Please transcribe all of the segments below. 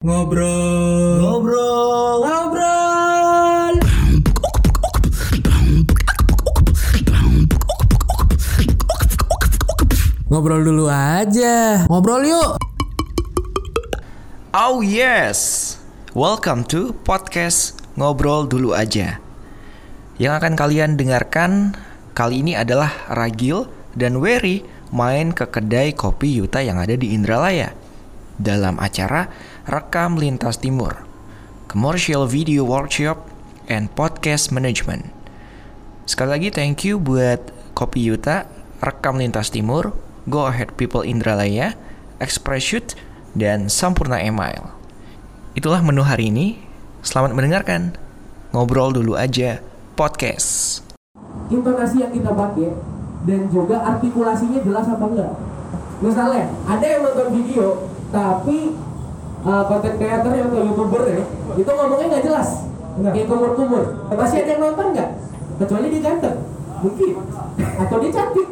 Ngobrol. Ngobrol. Ngobrol. Ngobrol dulu aja. Ngobrol yuk. Oh yes. Welcome to podcast Ngobrol dulu aja. Yang akan kalian dengarkan kali ini adalah Ragil dan Wery main ke kedai kopi Yuta yang ada di Indralaya dalam acara Rekam Lintas Timur, Commercial Video Workshop and Podcast Management. Sekali lagi thank you buat Kopi Yuta, Rekam Lintas Timur, Go Ahead People Indralaya, Express Shoot, dan Sampurna Email. Itulah menu hari ini. Selamat mendengarkan. Ngobrol dulu aja podcast. intonasi yang kita pakai dan juga artikulasinya jelas apa enggak. Misalnya ada yang nonton video tapi uh, content creator atau youtuber ya itu ngomongnya nggak jelas, kayak kumur-kumur. Masih ada yang nonton nggak? Kecuali dia ganteng, mungkin. Atau dia cantik,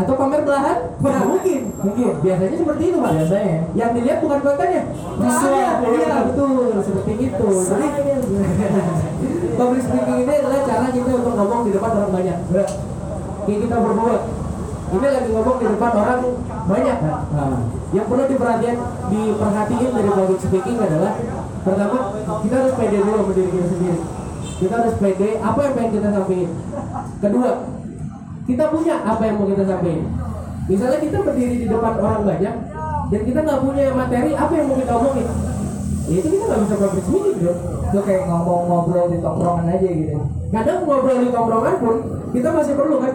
atau pamer belahan, nggak mungkin. Mungkin. Biasanya seperti itu pak. Biasanya. Yang dilihat bukan kontennya, visual. Iya betul, seperti itu. Jadi public speaking ini adalah cara kita untuk ngomong di depan orang banyak. Kayak kita berdua. Ini lagi ngomong di depan orang banyak kan. Nah, yang perlu diperhatikan, diperhatiin dari public speaking adalah pertama kita harus pede dulu sama diri kita sendiri. Kita harus pede apa yang pengen kita sampaikan. Kedua, kita punya apa yang mau kita sampaikan. Misalnya kita berdiri di depan orang banyak dan kita nggak punya materi apa yang mau kita omongin. Ya itu kita nggak bisa public speaking dong. itu kayak ngomong ngobrol di tongkrongan aja gitu kadang ngobrol di tongkrongan pun kita masih perlu kan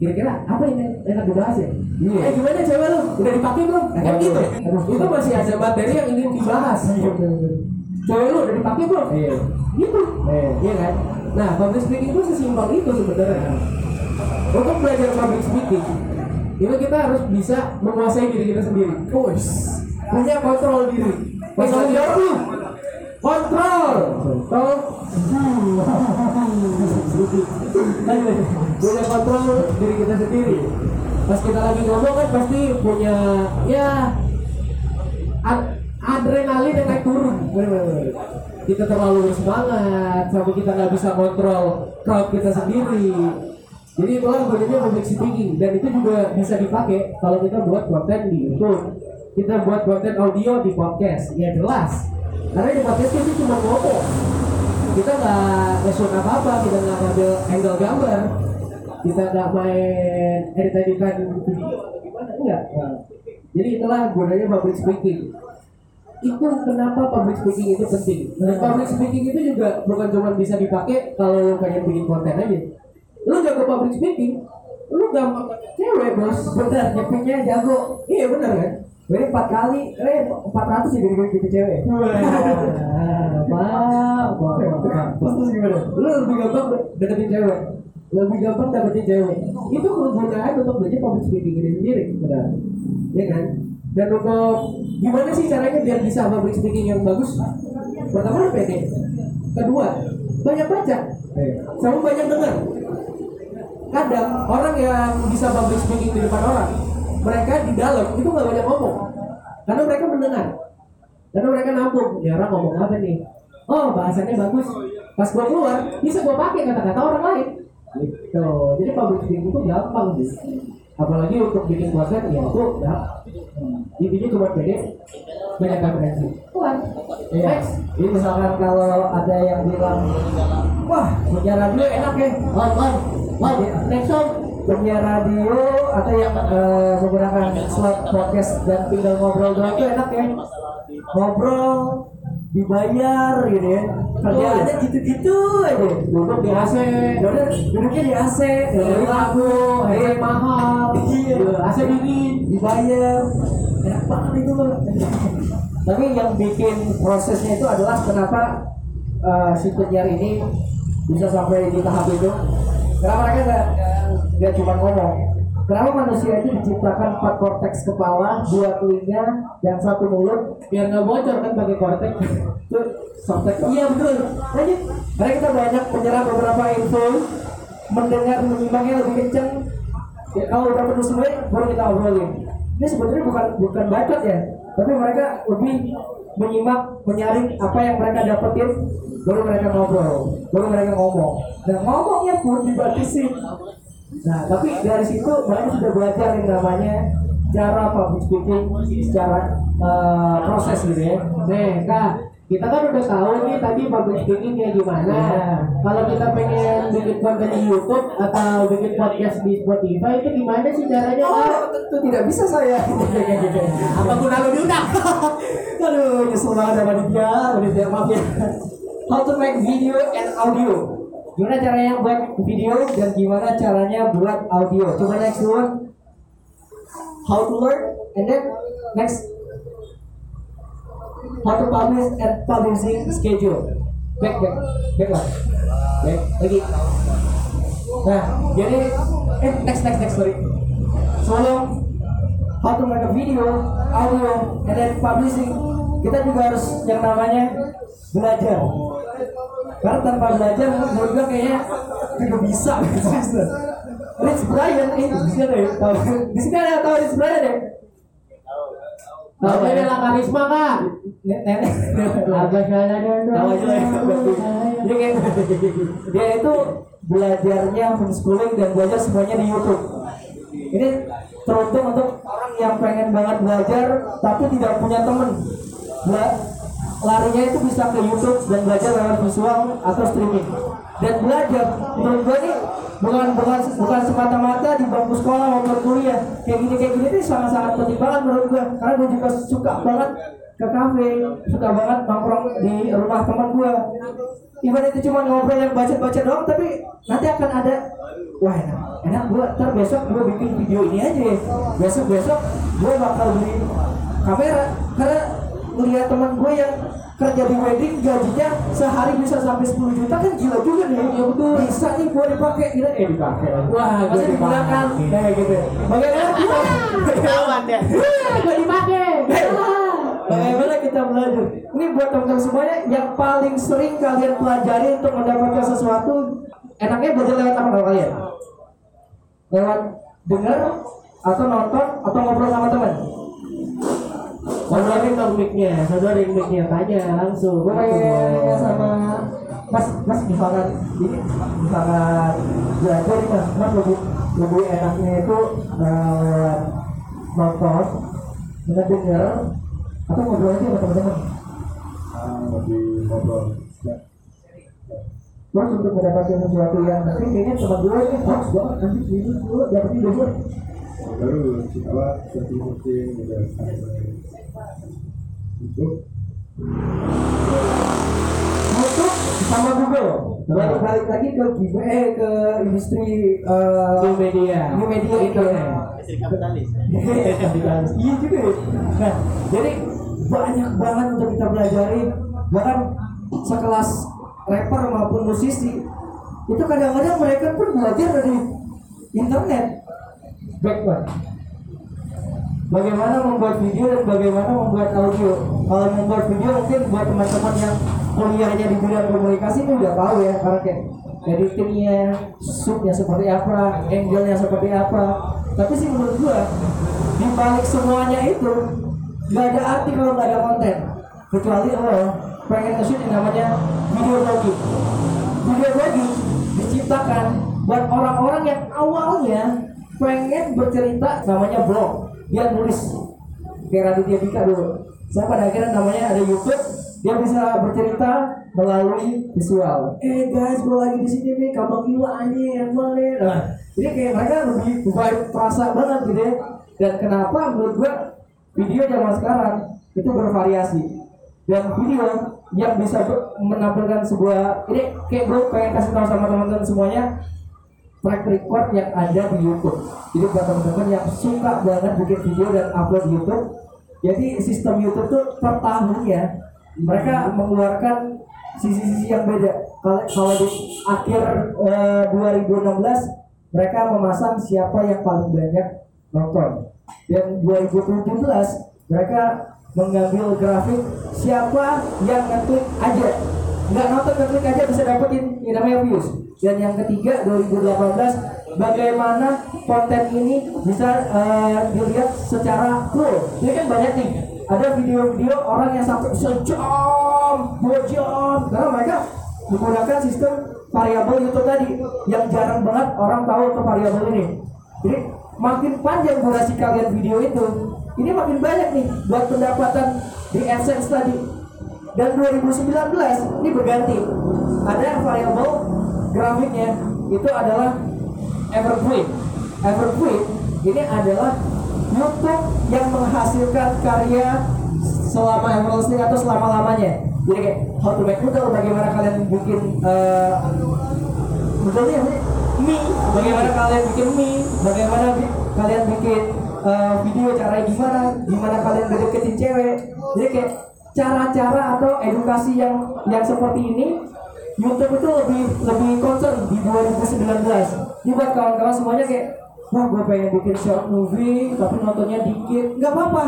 kira-kira apa yang enak dibahas ya? Iya. eh gimana cewek lu? Udah dipakai belum? Kan gitu. Itu masih ada materi yang ingin dibahas. Cewek lu udah dipakai belum? Iya. gitu. Iya. iya kan? Nah public speaking itu sesimpel itu sebenarnya. Untuk belajar public speaking itu kita harus bisa menguasai diri kita sendiri. Push punya kontrol diri. Pas lagi lu. Kontrol kontrol punya kontrol diri kita sendiri. Pas kita lagi ngomong kan pasti punya ya ad- adrenalin yang naik turun. Kita terlalu bersemangat sampai kita nggak bisa kontrol crowd kita sendiri. Jadi itulah gunanya public speaking dan itu juga bisa dipakai kalau kita buat konten di YouTube. Kita buat konten audio di podcast. Ya jelas. Karena di podcast itu cuma ngomong kita nggak nge-shoot apa-apa kita nggak ngambil angle gambar. Kita nggak main edit-editan video atau gimana enggak. Nah, jadi itulah gunanya public speaking. Itu kenapa public speaking itu penting. Dan public speaking itu juga bukan cuma bisa dipakai kalau lu pengen bikin konten aja. Lu jago public speaking lu gampang cewek bos. Bener nyepiknya jago. Iya bener kan Gue empat kali, eh empat ratus ya gue gitu cewek. Wah, Terus gimana? Lu lebih gampang deketin cewek. Lebih gampang dapetin cewek. Itu kegunaan untuk belajar public speaking ini sendiri benar ya kan? Dan untuk gimana sih caranya biar bisa public speaking yang bagus? Pertama lu pede. Kedua banyak baca sama banyak dengar. Kadang orang yang bisa public speaking di depan orang mereka di dalam itu nggak banyak ngomong. Karena mereka mendengar. Karena mereka nampung ya orang ngomong apa nih? Oh bahasanya bagus. Pas gua keluar bisa gua pakai kata-kata orang lain. Gitu. Jadi public speaking itu gampang sih apalagi untuk bikin konten ya itu ya intinya cuma pede banyak referensi. Keluar. Iya. next Jadi misalkan kalau ada yang bilang, wah punya radio enak ya, on on on next song punya radio atau yang eh, menggunakan slot podcast dan tinggal ngobrol doang itu enak ya, ngobrol dibayar gitu ya, kerjaannya gitu-gitu aja. duduk di AC Yaudah, duduknya di AC, dengerin lagu headset mahal. Iya. AC dingin dibayar. Enak banget itu loh tapi yang bikin prosesnya itu adalah kenapa uh, si penyiar ini bisa sampai di tahap itu? Kenapa mereka nggak nggak cuma ngomong. Kenapa manusia itu diciptakan empat korteks kepala dua telinga dan satu mulut? Biar nggak bocor kan pakai kortek itu softtek iya betul. Lanjut. Karena kita banyak menyerap beberapa info. Mendengar menyimaknya lebih kenceng. Ya, kalau udah penuh semua baru kita obrolin. Ini sebenarnya bukan bukan bacot ya tapi mereka lebih menyimak menyaring apa yang mereka dapetin baru mereka ngobrol baru mereka ngomong. Dan ngomongnya pun dibatasi nah tapi dari situ mereka sudah belajar yang namanya cara public speaking secara eh, proses gitu ya Nih, Kak, kita kan udah tahu nih tadi public speaking kayak gimana. Iya. Kalau kita pengen bikin konten di YouTube atau bikin podcast di Spotify itu gimana sih caranya? Oh, tentu tidak bisa saya. Apa guna lu diundang? Aduh, nyesel banget sama Aditya, Aditya maaf ya. How to make video and audio. Gimana caranya buat video dan gimana caranya buat audio. Coba next one. How to learn and then next how to publish and publishing schedule. Back back back lah. Back lagi. Nah, jadi eh next next next sorry. Solo how to make a video, audio, and then publishing. Kita juga harus yang namanya belajar. Karena tanpa belajar, menurut gue kayaknya tidak bisa. Rich Brian, eh, di sini ada ya? Tahu. Di sini ada tahu Rich Brian ya? Tahu ya? lah karisma, Kak. Nenek. Agak salah dan Tahu aja lah ya. Jadi kayak dia itu belajarnya homeschooling dan belajar semuanya di YouTube. Ini teruntung untuk orang yang pengen banget belajar tapi tidak punya temen. Larinya itu bisa ke YouTube dan belajar lewat visual atau streaming. Dan belajar. Menurut gue nih bukan bukan bukan semata-mata di bangku sekolah maupun kuliah. Kayak gini kayak gini ini sangat sangat penting banget menurut gue karena gue juga suka banget ke kafe suka banget nongkrong di rumah teman gue Even itu cuma ngobrol yang baca-baca doang tapi nanti akan ada wah enak enak gue ntar besok gue bikin video ini aja ya. Besok besok gue bakal beli kamera. Karena melihat teman gue yang kerja di wedding gajinya sehari bisa sampai 10 juta kan gila juga nih ya betul bisa nih gue dipakai gitu eh dipakai Wah, gua digunakan dipakai. kayak gitu bagaimana kita Kawan deh. Gue dipakai. Bagaimana kita belajar? Ini buat teman-teman semuanya yang paling sering kalian pelajari untuk mendapatkan sesuatu, enaknya belajar lewat apa kalau kalian? Lewat dengar atau nonton atau ngobrol sama teman? Sodorin dong mic-nya, sodorin mic-nya tanya langsung. Gue pengen sama Mas, Mas misalkan ini misalkan belajar nih Mas, Mas lebih lebih enaknya itu eh, nonton dengan dengar atau ngobrol aja sama teman-teman? lebih ngobrol. Terus untuk mendapatkan sesuatu yang nanti kayaknya teman gue ini hoax banget nanti ini dulu dapat ide gue baru apa setting-setting udah untuk sama Google. Balik balik lagi ke eh ke industri eh, New media. new media internet kapitalis. iya juga ya. Nah jadi banyak banget untuk kita pelajari bahkan sekelas rapper maupun musisi itu kadang-kadang mereka pun belajar dari internet. Background bagaimana membuat video dan bagaimana membuat audio? Kalau membuat video mungkin buat teman-teman yang kuliahnya di bidang komunikasi ini udah tahu ya karena kayak editingnya shootnya seperti apa angle-nya seperti apa. Tapi sih menurut gua di balik semuanya itu nggak ada arti kalau nggak ada konten. Kecuali lo pengen nge-shoot yang namanya video blogging video blogging diciptakan buat orang-orang yang awalnya pengen bercerita namanya blog dia nulis. Kayak Raditya Dika dulu. Saya pada akhirnya namanya ada YouTube. Dia bisa bercerita melalui visual. Eh guys gue lagi di sini nih kamu gila anjing yang mana nah jadi kayak mereka lebih vibe terasa banget gitu ya. Dan kenapa menurut gue video zaman sekarang itu bervariasi. Dan video yang bisa menampilkan sebuah ini kayak gue pengen kasih tahu sama teman-teman semuanya track record yang ada di YouTube. Jadi buat teman-teman yang suka banget bikin video dan upload di YouTube, jadi sistem YouTube tuh per tahunnya mereka mengeluarkan sisi-sisi yang beda. Kalau kalau di akhir eh, 2016 mereka memasang siapa yang paling banyak nonton. Dan 2017 mereka mengambil grafik siapa yang ngeklik aja nggak nonton ngeklik aja bisa dapetin yang namanya views dan yang ketiga 2018 bagaimana konten ini bisa eh, dilihat secara full ini kan banyak nih. Ada video-video orang yang sampai sejam dua jam. Karena mereka menggunakan sistem variabel YouTube tadi yang jarang banget orang tahu untuk variabel ini. Jadi makin panjang durasi kalian video itu ini makin banyak nih buat pendapatan di AdSense tadi. Dan 2019 ini berganti. Ada variabel grafiknya itu adalah evergreen. Evergreen ini adalah YouTube yang menghasilkan karya selama everlasting atau selama lamanya jadi kayak how to make noodle bagaimana kalian bikin uh, noodle ya mie bagaimana kalian bikin mie bagaimana bi- kalian bikin uh, video caranya gimana gimana kalian deketin cewek. Jadi kayak cara-cara atau edukasi yang yang seperti ini YouTube itu lebih lebih concern di 2019 ini buat kawan-kawan semuanya kayak wah gue pengen bikin short movie tapi nontonnya dikit. Nggak apa-apa.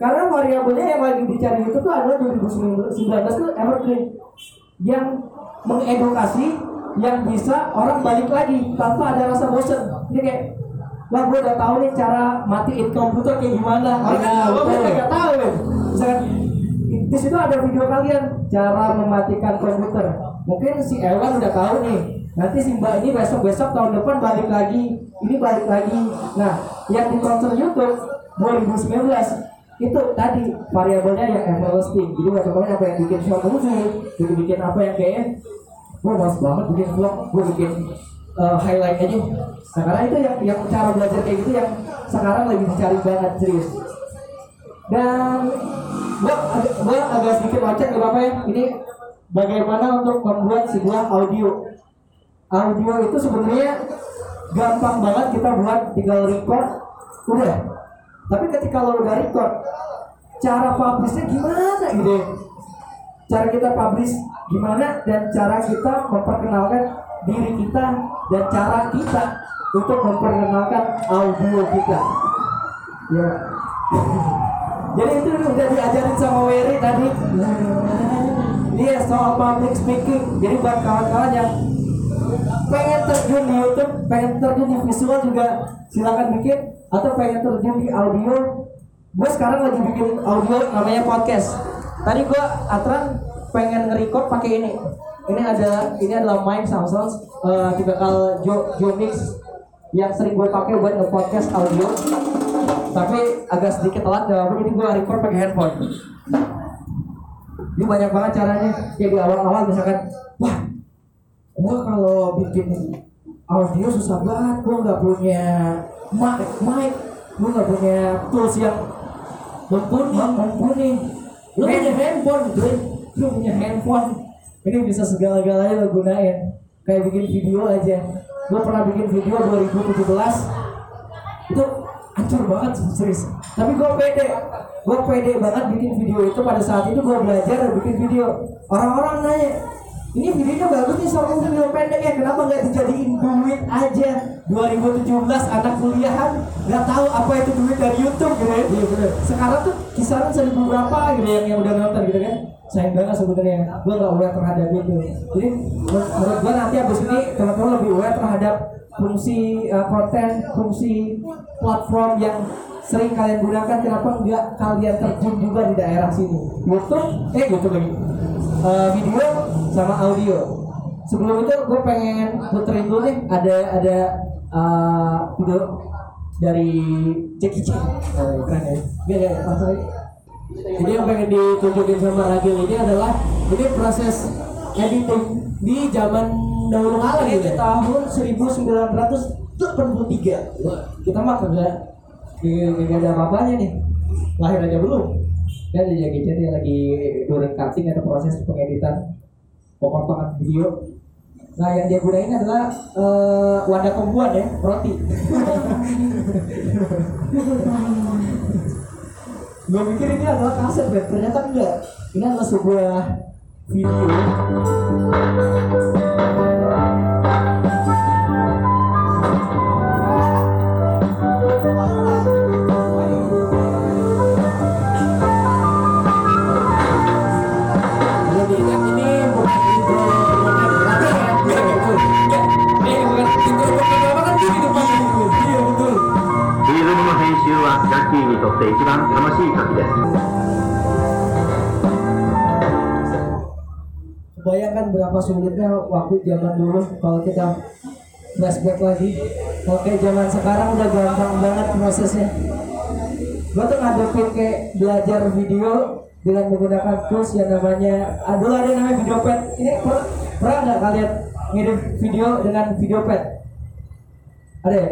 Karena variabelnya yang lagi dicari itu tuh adalah 2019 itu evergreen. Yang mengedukasi yang bisa orang balik lagi tanpa ada rasa bosen. Jadi kayak wah gue udah tahu nih cara matiin komputer kayak gimana. Orang iya, gue betul. nggak tahu. Misalkan di situ ada video kalian cara mematikan komputer. Mungkin si Ewan udah tahu nih nanti si Mbak ini besok besok tahun depan balik lagi ini balik lagi. Nah yang di konser YouTube 2019 itu tadi variabelnya yang everlasting jadi buat teman apa yang bikin short movie bikin bikin apa yang kayak gue males banget bikin vlog gue bikin uh, highlight aja. Nah karena itu yang yang cara belajar kayak gitu yang sekarang lagi dicari banget serius. Dan gua agak agak sedikit loncat gak apa-apa ya. Ini bagaimana untuk membuat sebuah audio? Audio itu sebenarnya gampang banget kita buat tinggal record udah. Tapi ketika lo udah record cara publishnya gimana gitu ya? cara kita publish gimana dan cara kita memperkenalkan diri kita dan cara kita untuk memperkenalkan audio kita. Ya jadi itu udah diajarin sama Wery tadi. Iya soal public speaking. Jadi buat kawan-kawan yang pengen terjun di YouTube pengen terjun di visual juga silakan bikin. Atau pengen terjun di audio. Gue sekarang lagi bikin audio namanya podcast. Tadi gue Atran pengen nge-record pakai ini. Ini ada ini adalah mic Samsung uh, bakal Jo Jomix yang sering gue pakai buat nge-podcast audio tapi agak sedikit telat apa jadi gue record pakai handphone. Ini banyak banget caranya. Kayak di awal-awal misalkan wah gua kalau bikin audio susah banget. Gua nggak punya mic mic. Gua nggak punya tools yang mumpuni mumpuni. Lu punya handphone gue lu punya handphone. Ini bisa segala-galanya lo gunain. Kayak bikin video aja. Gua pernah bikin video 2017 itu hancur banget serius. Tapi gue pede gue pede banget bikin video itu pada saat itu gue belajar bikin video. Orang-orang nanya ini videonya bagus nih soal video pendek ya kenapa nggak dijadiin duit aja? 2017 anak kuliahan nggak tahu apa itu duit dari YouTube gitu ya. Iya bener. Sekarang tuh kisaran seribu berapa gitu yang yang udah nonton gitu kan. Sayang banget sebenarnya gue nggak aware terhadap itu. Jadi menurut menurut gue nanti abis ini teman-teman lebih aware terhadap fungsi uh, konten, fungsi platform yang sering kalian gunakan kenapa enggak kalian terjun juga di daerah sini? YouTube? Eh YouTube lagi. Uh, video sama audio. Sebelum itu gue pengen puterin dulu nih ada ada uh, video dari Jackie Chan. Oh, keren ya. Gak, gak, langsung aja. Jadi yang pengen ditunjukin sama Ragil ini adalah ini proses editing di zaman dahulu kala ini gitu. ya. tahun 1983 kita mah kagak kagak ada apa-apanya nih. Lahir aja belum. Dan di Jackie Chan dia lagi during cutting atau proses pengeditan pemotongan video. Nah yang dia gunain adalah eh, wadah pembuat ya roti. Gue pikir ini adalah kaset ternyata enggak. Ini adalah sebuah 編集はジャッキーにとって一番楽しい時です。Bayangkan berapa sulitnya waktu zaman dulu kalau kita flashback lagi. Kayak zaman sekarang udah gampang banget prosesnya. Gue tuh ngadepin kayak belajar video dengan menggunakan tools yang namanya aduh ada namanya video pad. Ini per- pernah nggak kalian ngedit video dengan video pad? Ada ya?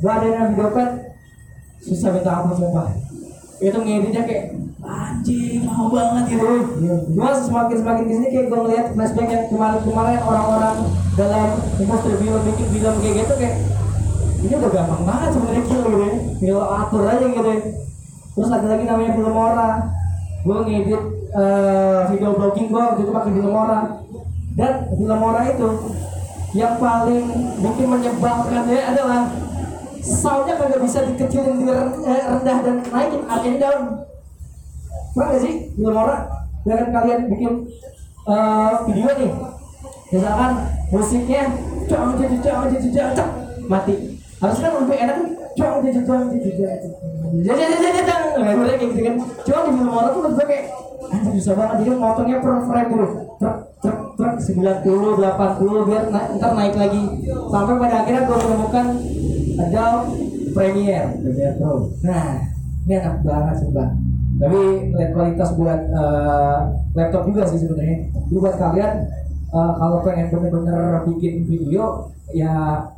Gue ada yang video pad. Susah minta ampun sumpah itu ngeditnya kayak anjing lama banget gitu. Cuma semakin semakin ke sini kayak gue ngeliat flashback yang kemarin-kemarin orang-orang dalam industri film bikin film kayak gitu kayak ini udah gampang banget sebenarnya kill gitu ya. Tinggal atur aja gitu ya. Terus ada lagi namanya Filmora. Gue ngedit eh, video blogging gue waktu itu pakai Filmora. Dan Filmora itu yang paling bikin menyebalkan ya adalah soundnya kagak bisa dikecilin di eh, rendah dan naikin and down pernah gak sih Filmora dengan kalian bikin eh, video nih misalkan musiknya cong cong cong cong cong mati harusnya kan lebih enak cong cong cong cong jadi jadi jadi cong kayak gitu kan cuma di film horor tuh gue kayak anjir bisa banget jadi motongnya per frame dulu truk truk truk 90 80 biar na ntar naik lagi sampai pada akhirnya gue menemukan Adobe Premiere Premiere Pro. Nah ini enak banget sumpah tapi lihat kualitas buat eh, laptop juga sih sebenarnya. Jadi buat kalian eh, kalau pengen bener-bener bikin video ya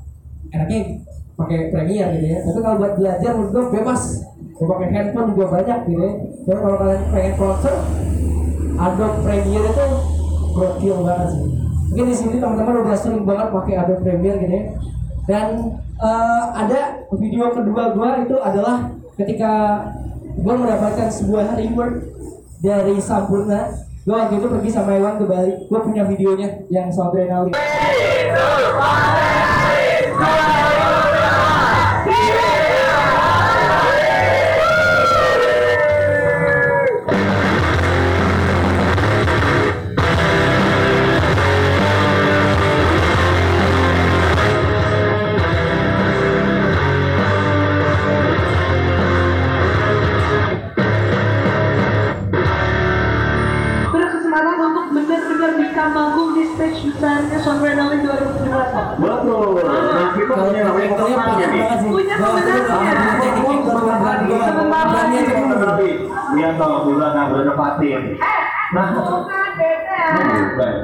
enaknya pakai Premiere gitu ya. Tapi kalau buat belajar gue bebas. Mau pakai handphone juga banyak gitu ya. Tapi kalau kalian pengen konser Adobe Premiere itu gokil banget sih. Mungkin di sini teman-teman udah sering banget pakai Adobe Premiere gitu ya. Dan eh, ada video kedua gua itu adalah ketika gua mendapatkan sebuah reward dari Sampurna. Gua waktu itu pergi sama Iwan ke Bali. Gua punya videonya yang sama Renali dulu yang bernepatin. Nah, Bukan beda. baik.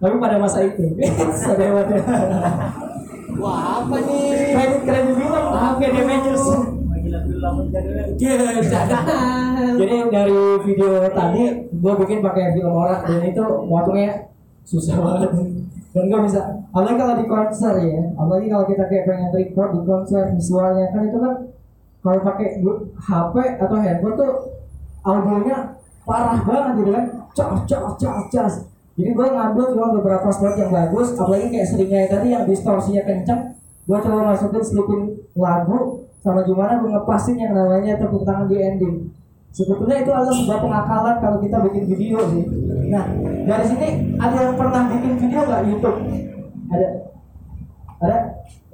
Tapi pada masa itu, sadewanya. Wah apa nih? Keren keren film, apa dia Avengers? Gila, Jadi dari video tadi gue bikin pakai film orang dan itu motongnya susah banget dan gue bisa apalagi kalau di konser ya apalagi kalau kita kayak pengen record di konser visualnya kan itu kan kalau pakai HP atau handphone tuh audionya parah banget gitu kan cas cas cas cas jadi gue ngambil cuma beberapa spot yang bagus apalagi kayak seringnya tadi yang distorsinya kenceng gue coba masukin selipin lagu sama gimana gue ngepasin yang namanya tepuk tangan di ending. Sebetulnya itu adalah sebuah pengakalan kalau kita bikin video sih. Nah dari sini ada yang pernah bikin video nggak YouTube? Ada? Ada?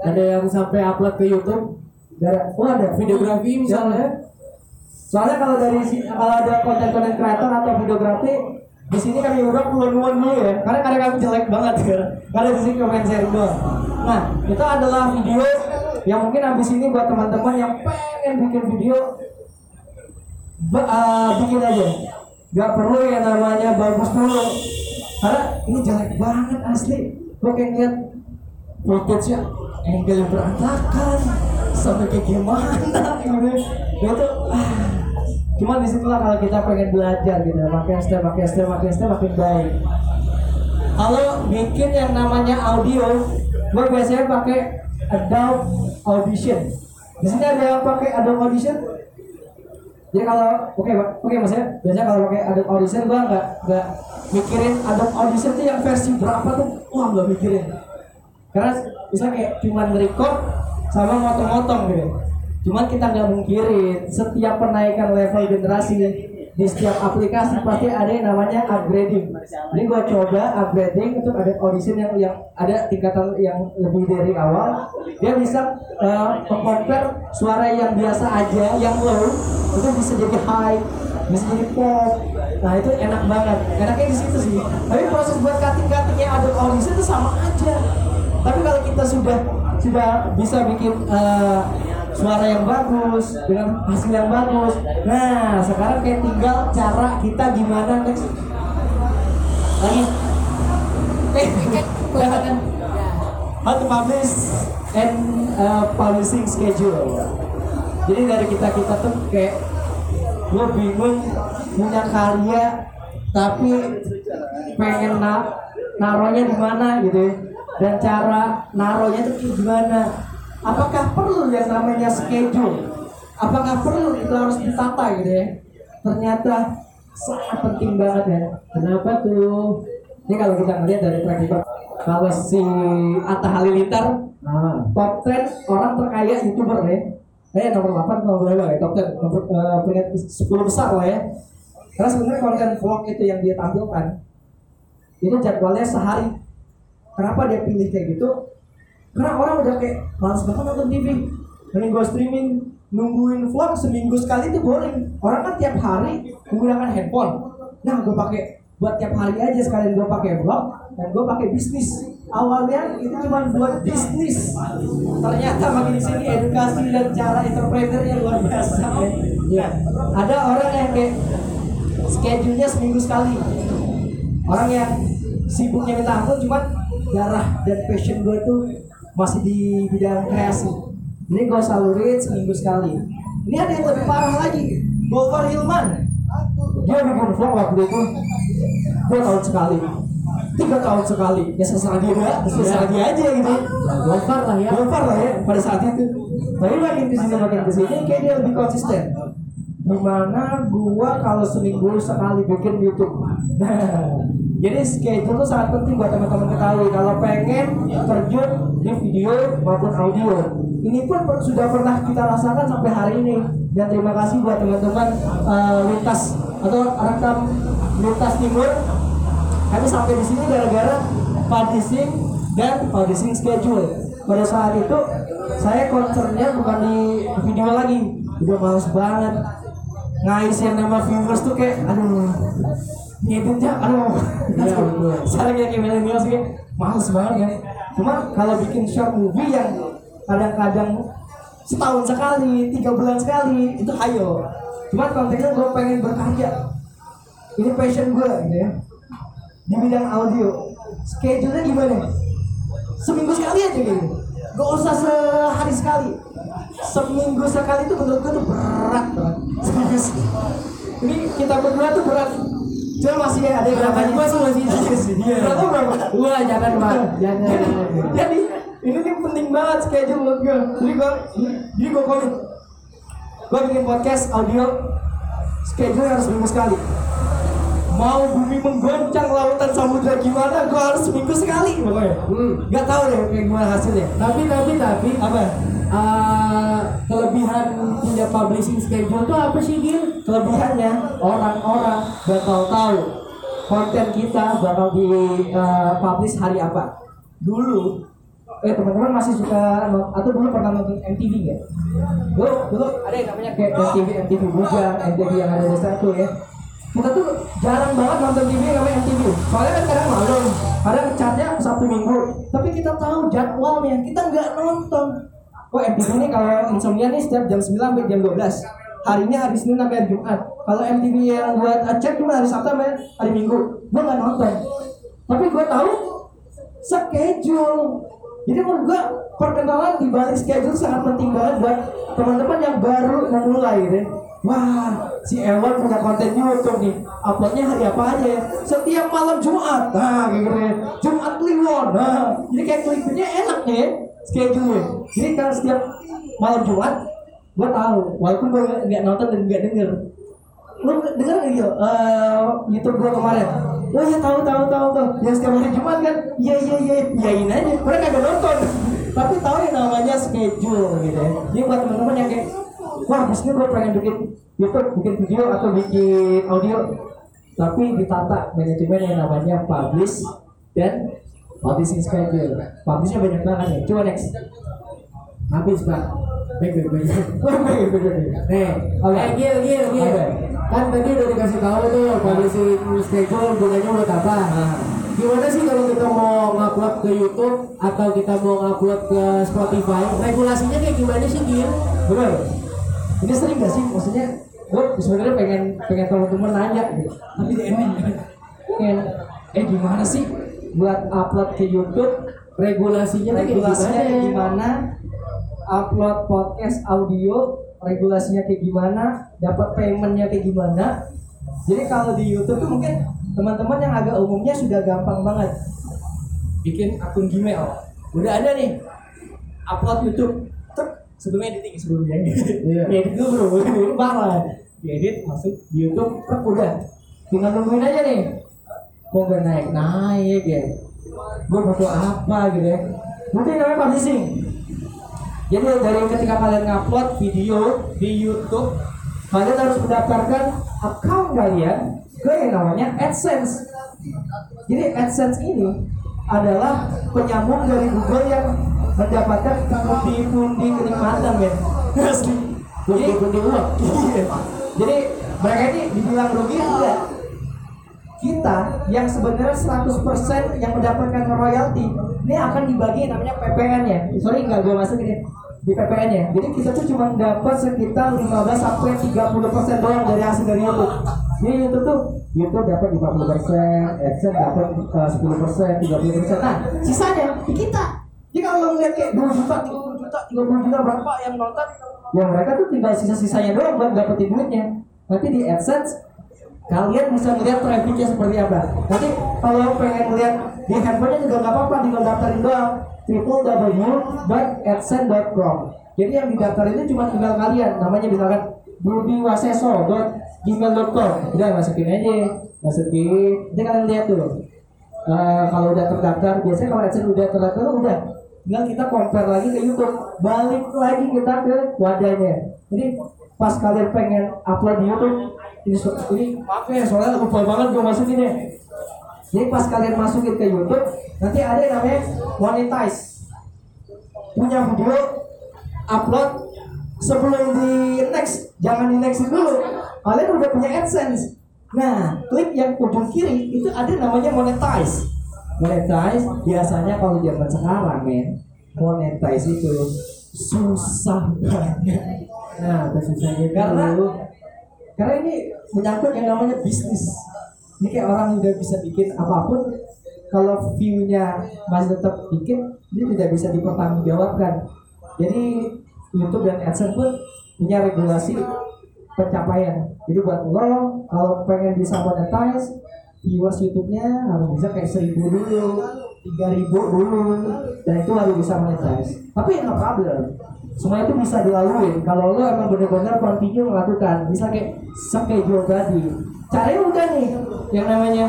Ada yang sampai upload ke YouTube? Ada? Oh ada. Videografi misalnya. soalnya kalau dari kalau ada konten-konten kreator atau videografi di sini kami udah keluar dulu ya karena karya kami jelek banget ya. Karena di sini komen sharing doang. Nah itu adalah video yang mungkin habis ini buat teman-teman yang pengen bikin video eh, bikin aja. Nggak perlu yang namanya bagus dulu. Karena ini jelek banget asli. Gue kayak ngeliat footage nya angle yang berantakan sampai kayak gimana gitu. Itu ah. Cuma di situlah kalau kita pengen belajar gitu makin step makin step makin step makin baik. Kalau bikin yang namanya audio gue biasanya pakai Adobe Audition. Di sini ada yang pakai Adobe Audition? Jadi kalau oke Pak, oke mas ya. Biasanya kalau pakai Adobe Audition gua nggak nggak mikirin Adobe Audition tuh yang versi berapa tuh? Wah nggak mikirin. Karena bisa kayak cuman record sama motong-motong gitu cuman kita nggak mungkirin setiap penaikan level generasi di setiap aplikasi pasti ada yang namanya upgrading. Ini gua coba upgrading untuk ada audition yang yang ada tingkatan yang lebih dari awal. Dia bisa uh, suara yang biasa aja yang low itu bisa jadi high bisa jadi pop. Nah itu enak banget. Enaknya di situ sih. Tapi proses buat cutting cuttingnya ada audition itu sama aja. Tapi kalau kita sudah sudah bisa bikin eh, suara yang bagus dengan hasil yang bagus. Nah sekarang kayak tinggal cara kita gimana next? Lagi? Eh how to publish and uh, publishing schedule. Jadi dari kita kita tuh kayak gue bingung punya karya tapi pengen na naruhnya di mana gitu ya. dan cara naruhnya tuh gimana apakah perlu yang namanya schedule? Apakah perlu itu harus ditata gitu ya? Ternyata sangat penting banget ya. Kenapa tuh? Ini kalau kita ngeliat dari track record kalau si Atta Halilintar top 10 orang terkaya youtuber ya. Eh nomor 8 nomor berapa ya? Top 10 nomor eh, peringkat 10 besar lah ya. Karena sebenarnya konten vlog itu yang dia tampilkan itu jadwalnya sehari. Kenapa dia pilih kayak gitu karena orang udah kayak males banget nonton TV mending gue streaming nungguin vlog seminggu sekali itu boring. Orang kan tiap hari menggunakan handphone. Nah gue pakai buat tiap hari aja sekalian gue pakai vlog dan gue pakai bisnis. Awalnya itu cuma buat bisnis. Ternyata makin di sini edukasi dan cara entrepreneur yang luar biasa. Ya. ada orang yang kayak schedule-nya seminggu sekali. Orang yang sibuknya minta ampun cuman darah dan passion gue tuh masih di bidang kreasi ini gue salurin seminggu sekali. Ini ada yang lebih parah lagi. Gofar Hilman. Dia bikin vlog waktu itu. Dua tahun sekali. Tiga tahun sekali. Ya sesaat dia sesaat dia aja gitu. Gofar lah ya. Gofar lah ya pada saat itu. Tapi makin ke sini makin ke sini kayak dia lebih konsisten. Di mana gua kalau seminggu sekali bikin YouTube? Nah jadi schedule itu sangat penting buat teman-teman ketahui. Kalau pengen terjun di video maupun audio. Ini pun sudah pernah kita rasakan sampai hari ini. Dan terima kasih buat teman-teman eh, lintas atau rekam lintas timur. Kami sampai di sini gara-gara publishing dan publishing schedule. Pada saat itu saya concernnya bukan di video lagi. Udah males banget. Ngais yang nama viewers tuh kayak aduh ngeditnya aduh. Sekarang kayak milenial sih? Males banget ya. Cuma kalau bikin short movie yang kadang-kadang setahun sekali tiga bulan sekali itu ayo. Cuma konteksnya gue pengen berkarya. Ini passion gue gitu ya. Di bidang audio. Schedule-nya gimana? Seminggu sekali aja gitu. Gak usah sehari sekali. Seminggu sekali itu menurut gue tuh berat banget. Ini kita berdua tuh berat cuma masih ada yang sama masih iya Wah, jangan jangan. jadi ini penting banget schedule menurut gue jadi gue jadi gue komit gue bikin podcast audio schedule harus seminggu sekali. Mau bumi menggoncang lautan samudra gimana gue harus seminggu sekali pokoknya. Hmm. nggak tahu deh kayak gimana hasilnya. Tapi tapi tapi apa eh, kelebihan punya publishing schedule tuh apa sih Gil? kelebihannya orang-orang bakal tahu konten kita bakal di eh, publish hari apa dulu eh teman-teman masih suka atau dulu pernah nonton MTV nggak? Dulu dulu ada yang namanya kayak MTV MTV Bujang, MTV yang ada di satu ya. Kita tuh jarang banget nonton TV yang namanya MTV. Soalnya kan kadang malam, kadang chartnya Sabtu Minggu. Tapi kita tahu jadwalnya, kita nggak nonton. Oh MTV ini kalau insomnia nih setiap jam 9 sampai jam 12 harinya hari Senin sampai hari Jumat kalau MTV yang buat cek cuma hari Sabtu sampai hari Minggu gue nggak nonton tapi gue tahu schedule jadi menurut gue perkenalan di balik schedule sangat penting banget buat teman-teman yang baru memulai ya. Wah, si Ewan punya konten YouTube nih. Uploadnya hari apa aja? Setiap malam Jumat. Nah, gitu ya. Jumat Kliwon. Nah, jadi kayak klipnya enak nih ya, schedule. Jadi kalau setiap malam Jumat, gue tahu. Walaupun gue nggak nonton dan nggak denger. Lu denger nggak gitu? Eh, YouTube gue kemarin. Oh ya tahu tahu tahu tahu. Yang setiap hari Jumat kan? Iya iya iya. Iyain aja. Mereka kagak nonton. Tapi tahu yang namanya schedule gitu ya. Jadi buat teman-teman yang kayak wah abis ini gue pengen bikin YouTube, bikin video atau bikin audio tapi ditata manajemen yang namanya publish dan publishing schedule. Publishnya banyak banget nih. Coba next. Habis pak. Baik baik baik. Baik, baik, baik, nih Oke. eh gil gil gil. Kan tadi udah dikasih tahu tuh polisi schedule gunanya buat apa gimana sih kalau kita mau ngupload ke YouTube atau kita mau ngupload ke Spotify? Regulasinya kayak gimana sih gil? Bener. Ini sering gak sih? Maksudnya gue sebenarnya pengen pengen teman-teman nanya gitu. Tapi di ending pengen eh gimana sih buat upload ke YouTube regulasinya regulasinya kayak gimana? Upload podcast audio regulasinya kayak gimana? Dapat paymentnya kayak gimana? Jadi kalau di YouTube tuh mungkin teman-teman yang agak umumnya sudah gampang banget. Bikin akun Gmail. Udah ada nih. Upload YouTube. Sebelumnya editing sebelumnya. Iya. edit dulu bro. Parah edit masuk di YouTube. Tek, udah. Tinggal nungguin aja nih kok nggak naik naik ya gue butuh apa gitu ya. Mungkin namanya publishing jadi dari ketika kalian ngupload video di YouTube kalian harus mendaftarkan account kalian ke yang namanya AdSense. Jadi AdSense ini adalah penyambung dari Google yang mendapatkan pundi-pundi kenikmatan men. Asli. Jadi pundi uang. Iya. Jadi mereka ini dibilang rugi enggak? Kita yang sebenarnya 100% yang mendapatkan royalti ini akan dibagi namanya PPN ya. Sorry nggak gue masuk ini di PPN ya. Jadi kita tuh cuma dapat sekitar 15 sampai 30% doang dari hasil dari YouTube. Jadi YouTube tuh YouTube dapat 50%, AdSense dapat eh, 10%, 30%. Nah, sisanya di kita. Jadi kalau ngeliat kayak 2 juta, 30 juta, 30 juta berapa yang nonton, ya mereka tuh tinggal sisa-sisanya doang buat dapetin duitnya. Nanti di AdSense kalian bisa melihat trafficnya seperti apa. Nanti kalau pengen lihat di handphonenya juga nggak apa-apa, tinggal daftarin doang www.adsense.com. Jadi yang didaftarin itu cuma tinggal kalian, namanya misalkan budiwaseso.gmail.com. Udah masukin aja, masukin. Nanti kalian lihat tuh. Eh, kalau udah terdaftar, biasanya kalau AdSense udah terdaftar udah tinggal kita compare lagi ke YouTube, balik lagi kita ke wadahnya. Jadi pas kalian pengen upload di YouTube, ini, so- ini maaf ya soalnya lupa banget gue masukin ya. Jadi pas kalian masukin ke YouTube, nanti ada yang namanya monetize. Punya video, upload sebelum di next, jangan di next dulu. Kalian udah punya AdSense. Nah, klik yang ujung kiri itu ada namanya monetize. Monetize biasanya kalau zaman sekarang men, monetize itu susah banget. nah itu susahnya Karena karena ini menyangkut yang namanya bisnis. Jadi kayak orang udah bisa bikin apa pun, kalau view-nya masih tetap dikit, ini tidak bisa dipertanggungjawabkan. Jadi YouTube dan AdSense pun punya regulasi pencapaian. Jadi buat lo kalau pengen bisa monetize, viewers YouTube-nya harus bisa kayak seribu dulu, tiga ribu dulu, dan itu harus bisa monetize. Tapi no problem, semua itu bisa dilalui. Kalau lo emang benar-benar continue melakukan, bisa kayak schedule tadi. Caranya udah nih, yang namanya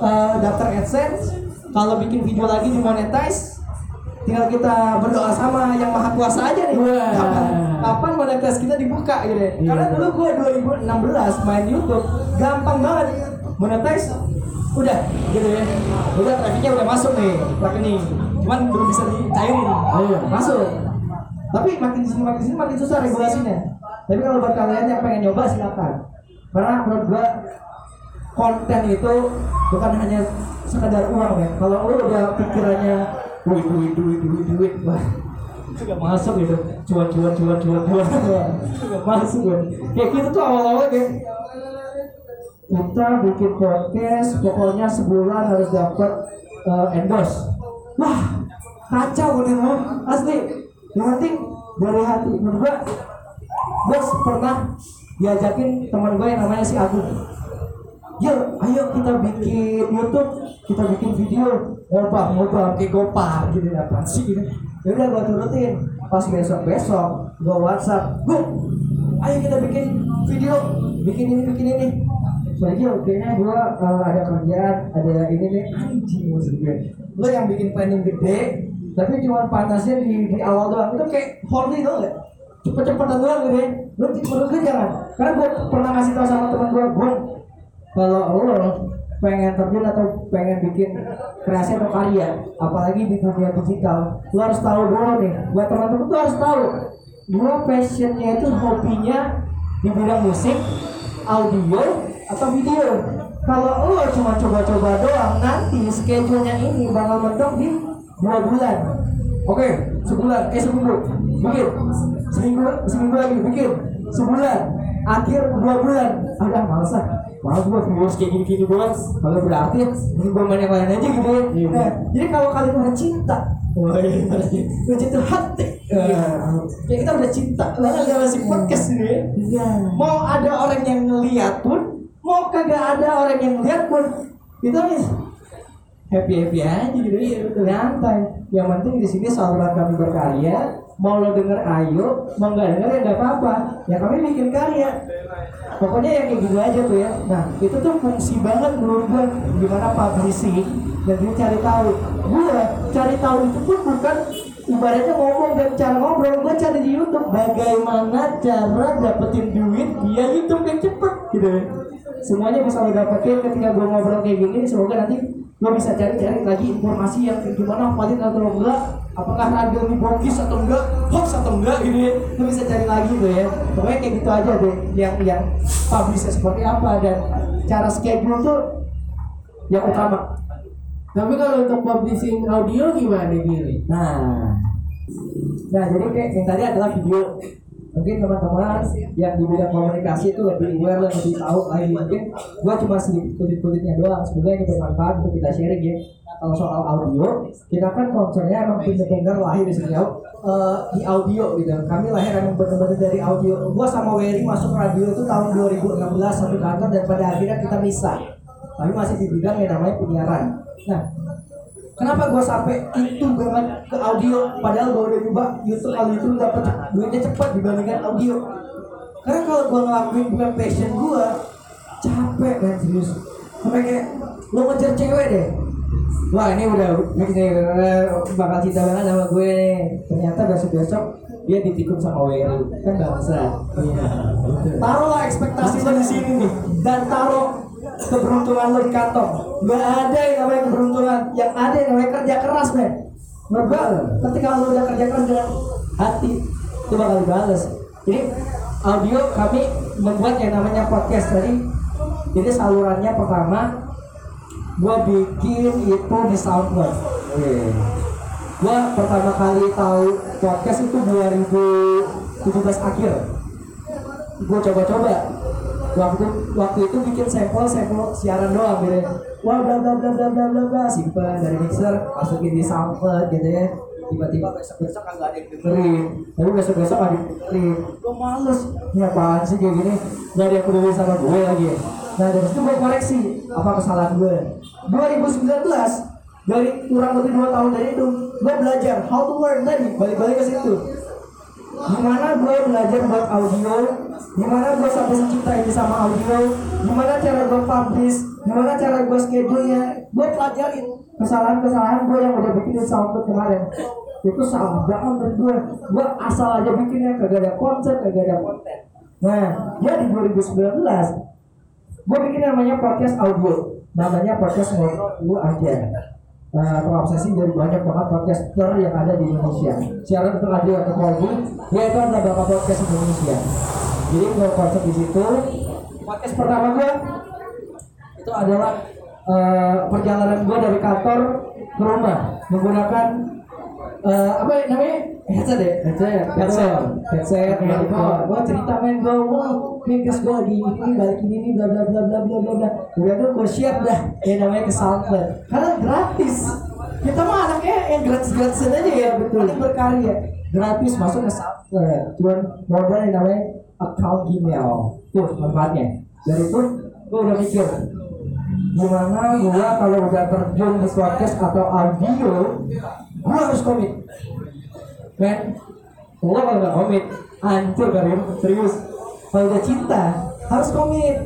eh, daftar AdSense, kalau bikin video lagi dimonetize, tinggal kita berdoa sama yang maha kuasa aja nih. Wah. kapan kapan monetize kita dibuka gitu ya karena dulu gue 2016 main YouTube gampang banget. Monetize udah gitu ya. Udah trafficnya udah masuk nih rekening cuman belum bisa dicairin. Ayo. masuk tapi makin sini makin sini makin susah regulasinya. Tapi kalau buat kalian yang pengen nyoba silakan. Karena menurut gua konten itu bukan hanya sekadar uang ya kalau lu udah pikirannya duit duit duit duit duit. Wah Gak masuk gitu. Cuan cuan cuan cuan cuan. Masuk gue kayak gitu tuh awal-awal kayak kita bikin podcast pokoknya sebulan harus dapat uh, endorse. Wah kacau loh asli yang penting dari hati menurut gue gue pernah diajakin teman gue yang namanya si Agung Yuk, ayo kita bikin YouTube, kita bikin video ngobam ngobam kayak gopar gitu ya apa sih gitu. Ya udah gua turutin. Pas besok besok gua WhatsApp, gue, ayo kita bikin video, bikin ini bikin ini. Soalnya kayaknya gua uh, ada kerjaan, ada ini nih anjing maksud gue. Lo yang bikin planning gede, tapi cuma panasnya di, di awal doang. Itu kayak horny tau gak? Cepet-cepetan doang gitu ya. Lo menurut gue jangan. Karena gue pernah ngasih tau sama teman gue, gue kalau lo pengen terjun atau pengen bikin kreasi atau karya apalagi di dunia digital lo harus tahu dulu nih buat teman-teman tuh harus tahu gua passionnya itu hobinya di bidang musik audio atau video kalau lo cuma coba-coba doang nanti schedule-nya ini bakal mentok di dua bulan. Oke sebulan. Eh seminggu bikin seminggu seminggu lagi. Bikin sebulan. Akhir dua bulan. Ada males ah Malah gue viewers kayak gini-gini doang Kalau berarti ini gue main yang lain aja gitu ya. Nah, Jadi kalau kalian udah cinta Wah iya. Udah cinta hati Ya kita udah cinta Lalu ada masih podcast ini Mau ada orang yang ngeliat pun Mau kagak ada orang yang ngeliat pun Kita nih happy happy aja gitu. Ya udah nyantai. Yang penting di sini saluran kami berkarya. Mau lo denger ayo. Mau nggak denger ya nggak apa-apa. Ya kami bikin karya. Pokoknya yang kayak gitu aja tuh ya. Nah itu tuh fungsi banget menurut gue gimana publishing? Dan dia cari tahu. Gue cari tahu itu pun bukan ibaratnya ngomong dan cara ngobrol. Gue cari di YouTube. Bagaimana cara dapetin duit via YouTube yang cepet gitu ya. Semuanya bisa lo dapetin ketika gue ngobrol kayak gini. Semoga nanti lo bisa cari-cari lagi informasi yang gimana valid atau enggak apakah radio ini bogus atau enggak hoax atau enggak ini lo bisa cari lagi tuh ya pokoknya kayak gitu aja deh yang yang publishnya seperti apa dan cara schedule tuh yang utama Tapi kalau untuk publishing audio gimana Gili? Nah, nah jadi kayak yang tadi adalah video. Mungkin teman-teman yang di bidang komunikasi itu lebih aware dan lebih tahu lah ini mungkin gua cuma sedikit kulit-kulitnya doang. Semoga ini bermanfaat untuk kita sharing ya. Kalau soal audio, kita kan concernnya emang bener-bener lahir di sini eh, di audio gitu. Kami lahir emang bener-bener dari audio. Gua sama Wery masuk radio itu tahun 2016 satu kantor dan pada akhirnya kita misah. Tapi masih di bidang yang namanya penyiaran. Nah, Kenapa gue sampai itu banget ke audio padahal gue udah coba YouTube audio itu dapat duitnya cepat dibandingkan audio. Karena kalau gue ngelakuin bukan passion gue, capek kan serius. Sampai kayak lo ngejar cewek deh. Wah ini udah eh, bakal cinta banget sama gue nih. Ternyata besok besok dia ditikung sama Wery kan bangsa. Iya. Taruhlah ekspektasi lo di sini nih dan taruh keberuntungan lo di kantor. Nggak ada yang namanya keberuntungan. Yang ada yang namanya kerja keras men. Gua ketika lo udah kerja keras dengan hati itu bakal dibales jadi audio kami membuat yang namanya podcast. Tadi jadi salurannya pertama gua bikin itu di SoundCloud. Gua pertama kali tahu podcast itu 2017 akhir. Gua coba-coba waktu waktu itu bikin sampel sampel siaran doang gitu ya. wah bla bla bla bla bla bla bla simpen dari mixer masukin di SoundCloud gitu ya. Tiba-tiba besok besok kagak ada yang dengerin. Tapi besok besok ada yang dengerin. Gue males. Ini apaan sih kayak gini? Gak ada yang peduli sama gue lagi nah dari situ gue koreksi apa kesalahan gue 2019 dari kurang lebih dua tahun dari itu gue belajar how to learn tadi. Balik-balik ke situ gimana gue belajar buat audio? Gimana gue sampai secinta ini sama audio? Gimana cara gue publish? Gimana cara gue schedule nya gue pelajarin. Kesalahan-kesalahan gue yang udah bikin di SoundCloud kemarin. Itu salah banget menurut gue gue asal aja bikinnya kagak ada konsep kagak ada konten. Nah jadi 2019 gue bikin namanya podcast audio. Namanya podcast ngobrol dulu aja uh, terobsesi dari banyak banget podcaster yang ada di Indonesia. Siaran radio atau Kolbu, yaitu adalah beberapa podcast Indonesia. Jadi gue konsep di situ. Podcast pertama gue itu adalah uh, perjalanan gue dari kantor ke rumah menggunakan uh, apa ya namanya? Headset ya? Headset. headset. Headset. Gue cerita main gue wow guys gue lagi ini balik ini nih bla bla bla bla bla bla bla. Udah tuh gue siap dah. Yang namanya ke SoundCloud. Karena gratis. Kita mah anaknya yang gratis gratisan aja ya betul. berkarya. Gratis masuk ke SoundCloud. Cuman modal yang namanya account Gmail. Tuh manfaatnya. Dari itu gue udah mikir gimana gua kalau udah terjun di podcast atau audio gua harus komit. Men gua kalau nggak komit hancur Karim serius. Kalau udah cinta harus komit.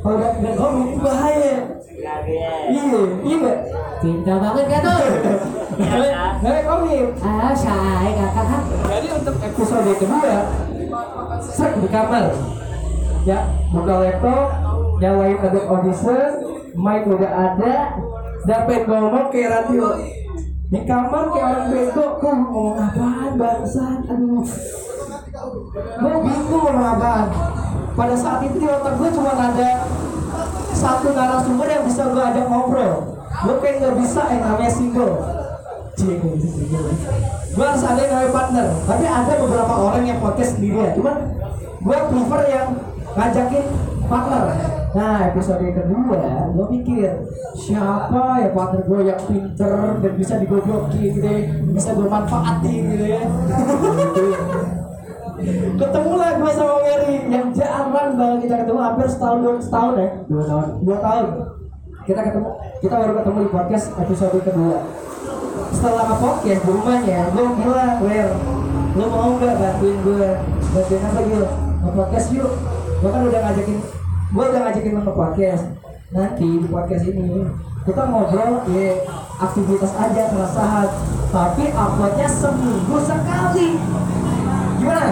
Kalau udah nggak komit itu bahaya. Iya iya? Cinta banget kan tuh. nggak komit. Ah, say kakak. jadi untuk episode kedua sek di kamar. Ya buka laptop nyalain Adobe Audition mic udah ada dapat ngomong kayak radio di kamar kayak orang bego kok ngomong apaan bangsat aduh. Gue bingung ngomong apaan. Pada saat itu di otak gue cuma ada satu narasumber yang bisa gue ajak ngobrol. Gue kayak nggak bisa yang namanya single jingle. gue harus ada yang namanya partner. Tapi ada beberapa orang yang podcast sendiri ya. Cuman gue prefer yang ngajakin partner. Nah episode kedua gue pikir siapa ya partner gue yang pinter dan bisa digoblokin gitu ya bisa gue manfaatin gitu ya? Ketemu lah gue sama Mary yang jarang banget kita ketemu hampir setahun dua setahun ya? Dua tahun. Dua tahun. Kita ketemu kita baru ketemu di podcast episode kedua. Setelah nge podcast di rumahnya gue bilang Wer lu mau nggak bantuin gue bantuin apa Gil? Nge podcast yuk. Gue kan udah ngajakin gue udah ngajakin lo nge podcast. Nanti di podcast ini kita ngobrol ya aktivitas aja keresahan. Tapi uploadnya seminggu sekali. Gimana?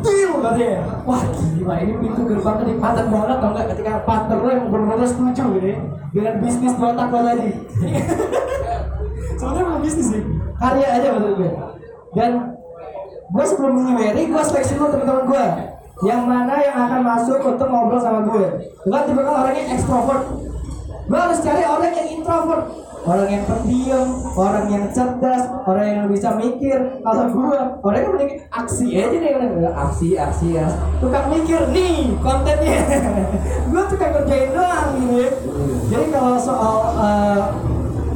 Deal katanya wah gila ini pintu gerbang ini padat banget tau nggak? Ketika partner lo yang benar-benar setuju gitu dengan bisnis di otak lo tadi. Sebenarnya mau bisnis sih karya aja menurut gue. Dan gue sebelum ini Mary gue seleksi dulu teman-teman gue yang mana yang akan masuk untuk ngobrol sama gue? Gue tipe kan orangnya ekstrovert. Gue harus cari orang yang introvert. Orang yang pendiam orang yang cerdas orang yang bisa mikir. Kalau gue orang yang mending aksi aja deh orang aksi aksi ya tukang mikir nih kontennya. Gue tukang kerjain doang gitu ya jadi kalau soal eh,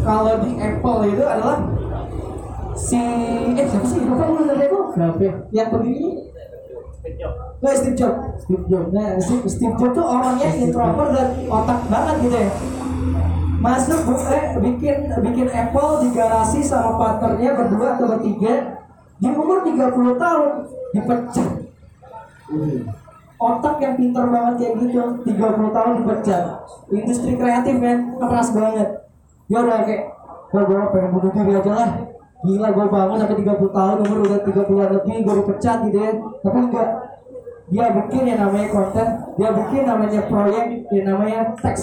kalau di Apple itu adalah si eh siapa sih? Lupa gue dari Siapa? yang pendiri Nah, Steve Jobs. Steve Jobs. Nah, Steve, Steve Jobs tuh orangnya introvert dan otak banget gitu ya. Masuk bu- eh, bikin bikin Apple di garasi sama partnernya berdua atau bertiga di umur 30 tahun dipecat. Otak yang pintar banget kayak gitu 30 tahun dipecat. Industri kreatif kan keras banget. Ya udah kayak gue gue pengen bunuh diri aja lah Gila gue bangun sampai 30 tahun umur udah 30 lebih gue dipecat gitu ya Tapi enggak. Dia bikin yang namanya konten Dia bikin namanya proyek yang namanya teks.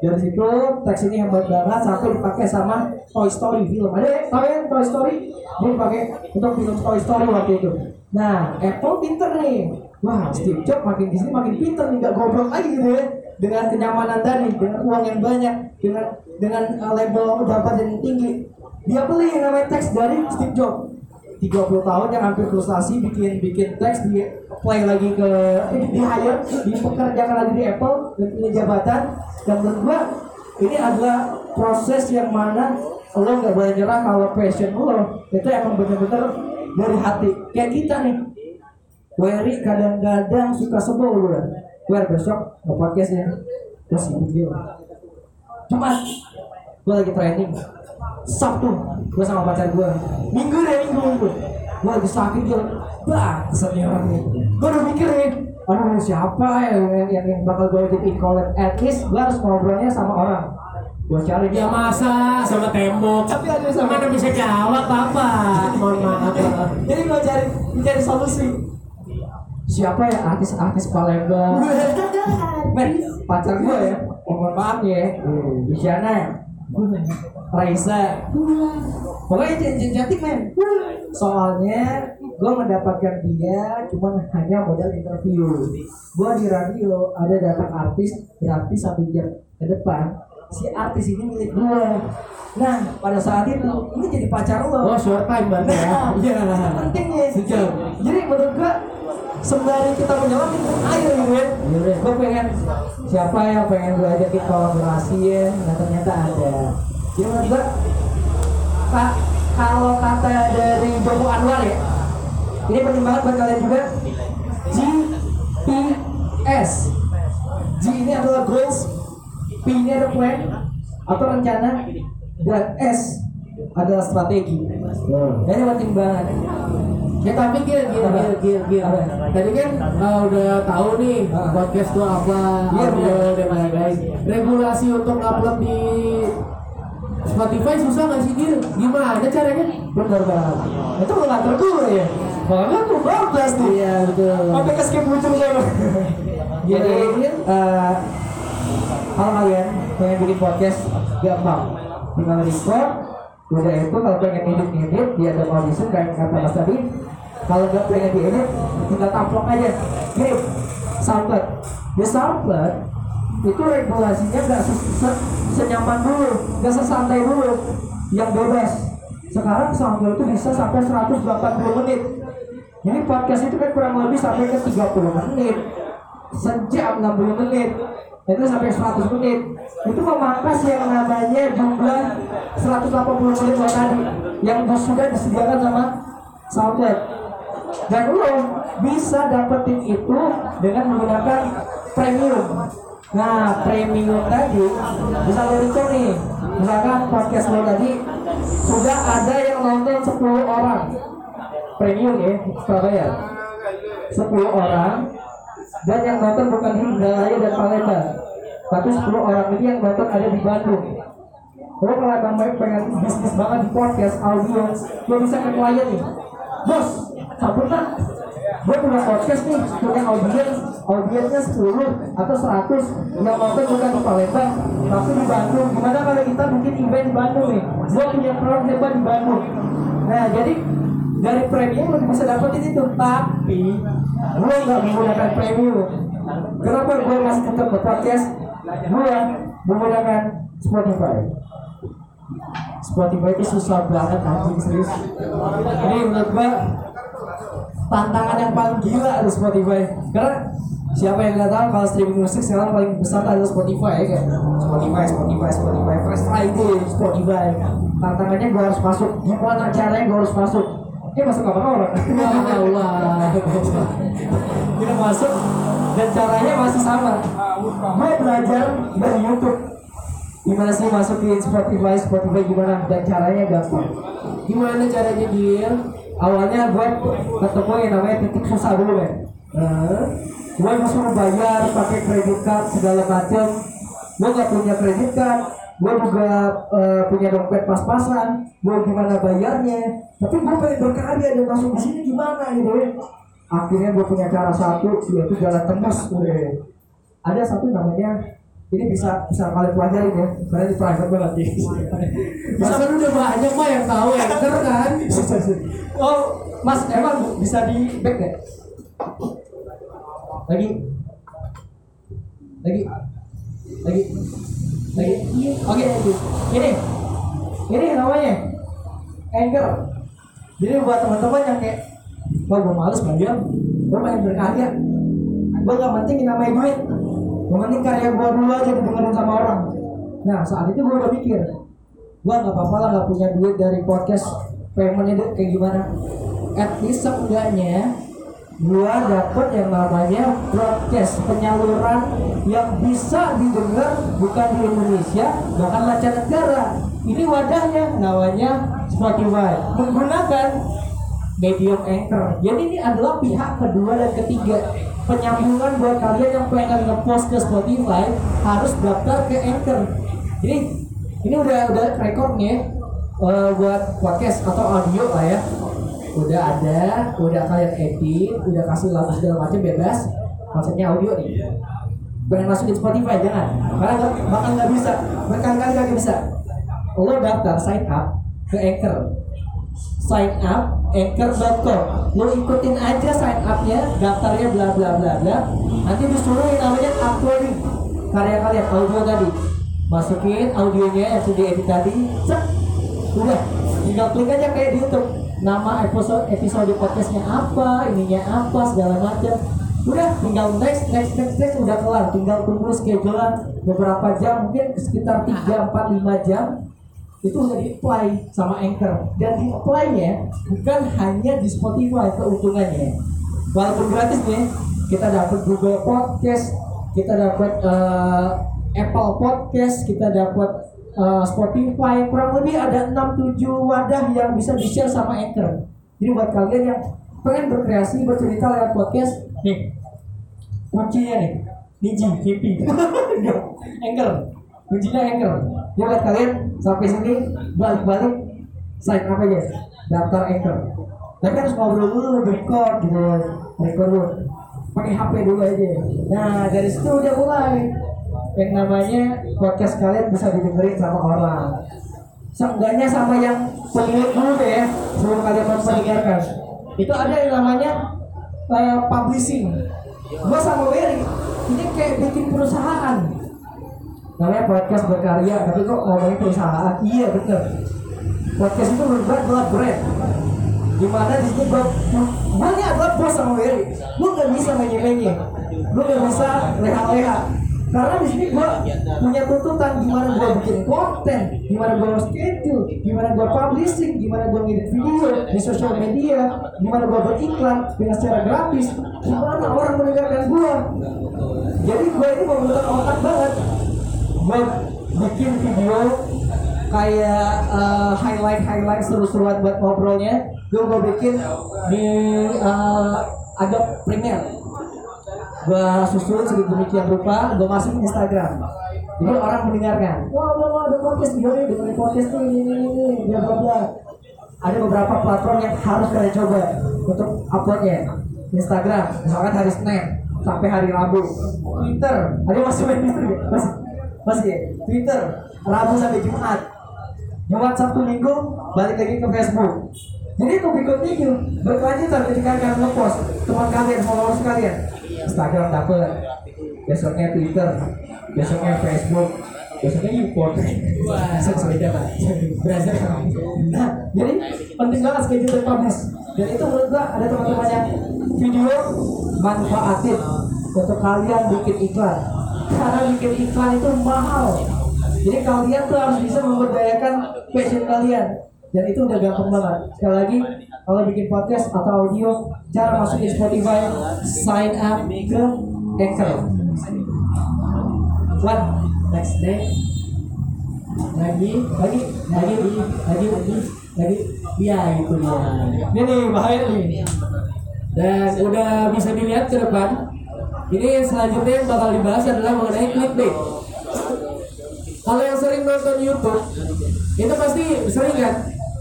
Dari situ teks ini hebat banget sampai dipakai sama Toy Story film. Ada ya tahu ya Toy Story? Dia dipakai untuk film Toy Story waktu itu. Nah Apple pinter nih. Wah Steve Jobs makin di sini makin pinter nih gak goblok lagi gitu ya dengan kenyamanan tadi dengan uang yang banyak dengan dengan uh, label jabatan yang tinggi dia beli yang namanya teks dari Steve Jobs. 30 tahun yang hampir frustasi bikin bikin teks di play lagi ke di hire dipekerjakan lagi di Apple dan punya jabatan. Dan gua ini adalah proses yang mana lo nggak boleh nyerah kalau passion lo itu emang bener-bener dari hati. Kayak kita nih Wery kadang-kadang suka sebel gue Wer besok nge podcast ya? Terus dia Jumat gue lagi training Sabtu gue sama pacar gue Minggu deh minggu minggu Gue lagi sakit gitu Bah kesannya orang nih Gue udah mikir nih Aduh siapa ya yang, yang, yang bakal gue jadi collab At least gue harus ngobrolnya sama orang. Gue cari Ya masa sama tembok. Tapi ada sama Mana bisa jawab Bapak? Mohon maaf. Jadi gue cari cari solusi. Siapa ya? Artis-artis Palembang. Men, pacar gue ya. Mohon maaf ya. Isyana Raisa Pokoknya j- cantik men. Soalnya gue mendapatkan dia cuman hanya modal interview. Gue di radio ada datang artis gratis satu jam ke depan. Si artis ini milik gue nah pada saat itu ini jadi pacar lo. Oh, short time berarti ya. Nah, Iya. itu pentingnya Sejam. jadi menurut gua sembari kita menyelam itu ayo gitu ya Iya, gua pengen siapa yang pengen gua ajakin kolaborasi ya. Nah ternyata ada menurut gua Pak kalau kata dari Joko Anwar ya ini penting banget buat kalian juga. GPS G ini adalah goals P ini ada plan atau rencana dan S adalah strategi. Nah, ini penting banget Ya tapi gil, gil, gil, gil, gil. Tadi kan uh, udah tahu nih podcast tuh apa, Iya, audio dan lain-lain. Regulasi untuk upload di Spotify susah nggak sih Gil? Gimana caranya? benar banget. Itu lu ngatur gue ya. Makanya gue bablas nih. Iya betul. Sampai ke skip ujung saya Jadi Kalau kalian. Pengen bikin podcast? Gampang Tinggal record Udah itu kalau pengen edit-edit Dia ada audition kayak kata mas tadi. Kalau nggak pengen diedit Tinggal tampok aja. Kirim Soundcloud Di Soundcloud Itu regulasinya nggak se- se- senyaman dulu Nggak sesantai dulu. Yang bebas. Sekarang Soundcloud itu bisa sampai 180 menit. Jadi podcast itu kan kurang lebih sampai ke 30 menit. Sejam 60 menit. Itu sampai 100 menit. Itu memangkas yang namanya jumlah 180 menit lo tadi Yang sudah disediakan sama SoundCloud. Dan lo bisa dapetin itu dengan menggunakan premium Nah premium tadi Bisa lo record nih. Misalkan podcast lo tadi Sudah ada yang nonton 10 orang. Premium ya Surabaya. 10 orang dan yang nonton bukan di Indralaya dan Palembang. Tapi 10 orang ini yang nonton ada di Bandung. Lo kalau baik pengen bisnis banget di podcast audio lo bisa ke klien nih. Bos sabun kan gue punya podcast nih punya audiens audiensnya 10 atau 100 yang nonton bukan di Palembang tapi di Bandung. Gimana kalau kita bikin event di Bandung nih? Gue punya crowd hebat di Bandung. Nah jadi dari premium lo bisa dapetin itu. Tapi gue nggak menggunakan premium. Kenapa gue masih tetap ke podcast gue menggunakan Spotify. Spotify itu susah banget anjing serius. Ini menurut gue tantangan yang paling gila di Spotify. Karena siapa yang nggak tahu kalau streaming musik sekarang paling besar adalah Spotify ya kan? Spotify Spotify Spotify. Fresh Friday Spotify. Tantangannya gue harus masuk. Gimana caranya gue harus masuk? Ini masuk apa orang? Ya Allah. kita masuk dan caranya masih sama. Gue belajar dari YouTube. Gimana sih masukin Spotify Spotify gimana? Dan caranya gampang. Gimana caranya Gil? Awalnya gue ketemu yang namanya titik susah dulu nah, gue disuruh bayar pakai kredit card segala macam gue gak punya kredit card gue juga eh, punya dompet pas-pasan. Gue gimana bayarnya? Tapi gue pengen berkarya dan masuk di sini gimana gitu ya? Akhirnya gue punya cara satu yaitu jalan tembus udah ada satu namanya ini bisa bisa kalian pelajarin ya. Karena ini private banget ya. Bisa kan udah banyak mah yang tahu anchor kan. oh, Mas, emang bisa di back nggak? Lagi, lagi, lagi, lagi. Oke, ini, ini namanya. Anchor. Jadi buat teman-teman yang kayak, wah gue males bayar, gue pengen berkarya, gue gak penting namanya duit, yang karya gue dulu aja didengerin sama orang. Nah saat itu gue udah mikir, gue nggak apa-apa lah nggak punya duit dari podcast paymentnya kayak gimana. At least seenggaknya gue dapet yang namanya broadcast penyaluran yang bisa didengar bukan di Indonesia bahkan mancanegara. Ini wadahnya namanya Spotify. Menggunakan medium anchor. Jadi ini adalah pihak kedua dan ketiga penyambungan buat kalian yang pengen ngepost ke Spotify harus daftar ke anchor. Jadi ini udah udah record nih eh, buat podcast atau audio lah ya. Udah ada udah kalian edit udah kasih lagu segala macam bebas. Maksudnya audio nih. Pengen masukin Spotify jangan. Karena nggak bakal nggak bisa. Berkali-kali nggak bisa. Lo daftar sign up ke Anchor sign up anchor.com lo ikutin aja sign upnya daftarnya bla bla bla bla. Nanti disuruh yang namanya uploading. Karya kalian audio tadi. Masukin audionya yang sudah edit tadi. Cek. Udah. Tinggal klik aja kayak di YouTube. Nama episode episode podcastnya apa ininya apa segala macam. Udah tinggal next next next next udah kelar. Tinggal tunggu schedulean beberapa jam mungkin sekitar 3, 4, 5 jam itu udah di apply sama Anchor. Dan di nya bukan hanya di Spotify keuntungannya. Walaupun gratis nih kita dapat Google Podcast kita dapat eh, Apple Podcast kita dapat eh, Spotify. Kurang lebih ada 6-7 wadah yang bisa di share sama Anchor. Jadi buat kalian yang pengen berkreasi bercerita lewat podcast nih kuncinya nih Niji, Hippie. Anchor. Kuncinya Anchor. Ya buat kalian sampai sini balik-balik sign up aja. Daftar Anchor. Tapi harus ngobrol dulu record gitu record dulu. Pakai HP dulu aja. Nah dari situ udah mulai. Yang namanya podcast kalian bisa didengerin sama orang. Seenggaknya sama yang pemilik dulu deh ya sebelum kalian mendengarkan. Itu ada yang namanya eh, publishing. Gua sama Wery ini kayak bikin perusahaan namanya podcast berkarya tapi kok ngomongin perusahaan? Iya bener podcast itu menurut gue adalah brand. Di mana di situ gue ini adalah bos sama Wery gue gak bisa menye-menye gue gak bisa leha-leha. Karena di sini gue punya tuntutan gimana gue bikin konten gimana gue schedule gimana gue publishing gimana gue ngedit video di sosial media gimana gue beriklan dengan secara gratis. Gimana orang mendengarkan gue jadi gue ini memutar otak banget gue bikin video kayak eh, highlight highlight seru-seruan buat ngobrolnya. Gue gue bikin di eh, Adobe Premiere. Gue susun sedemikian rupa gue masukin Instagram. Jadi orang mendengarkan. Wah wah wah ada podcast dia nih podcast ini ini ini bla bla ada beberapa platform yang harus kalian coba untuk uploadnya. Instagram misalkan hari Senin sampai hari Rabu. Twitter ada masih main Twitter masih masih? Twitter Rabu sampai Jumat. Jumat Sabtu Minggu balik lagi ke Facebook. Jadi topik-topiknya gitu berkelanjutan ketika kalian ngepost. Teman kalian followers kalian. Instagram dapet besoknya Twitter. Besoknya Facebook. Besoknya besok beda pak. Brazil nah jadi penting banget schedule publish dan itu menurut gua ada teman-teman yang video manfaatin. Untuk kalian bikin iklan karena bikin iklan itu mahal. Jadi kalian tuh harus bisa memberdayakan passion kalian. Dan itu udah gampang banget. Sekali lagi kalau bikin podcast atau audio cara masukin Spotify sign up ke Anchor. One next day. Lagi lagi lagi lagi lagi lagi. Ya itu dia. Ini nih bahaya nih. Dan udah bisa dilihat ke depan ini selanjutnya yang bakal dibahas adalah mengenai clickbait. Kalau yang sering nonton YouTube itu pasti sering kan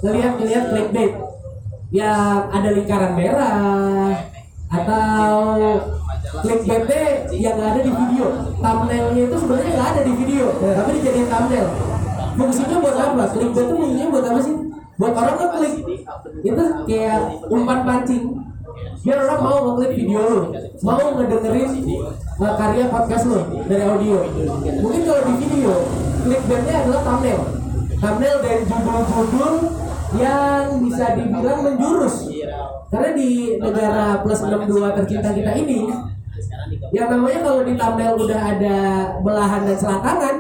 ngelihat ngelihat clickbait. Yang ada lingkaran merah atau clickbaitnya yang ada di video. Thumbnailnya itu sebenarnya nggak ada di video tapi dijadiin thumbnail. Fungsinya buat apa? Clickbait itu fungsinya buat apa sih? Buat orang ngeklik. Itu kayak umpan pancing biar orang mau ngeklik video lu mau ngedengerin uh, karya podcast lu dari audio. Mungkin kalau di video clickbaitnya adalah thumbnail. Thumbnail dari judul-judul yang bisa dibilang menjurus. Karena di negara plus 62 tercinta kita ini yang namanya kalau di thumbnail udah ada belahan dan selangkangan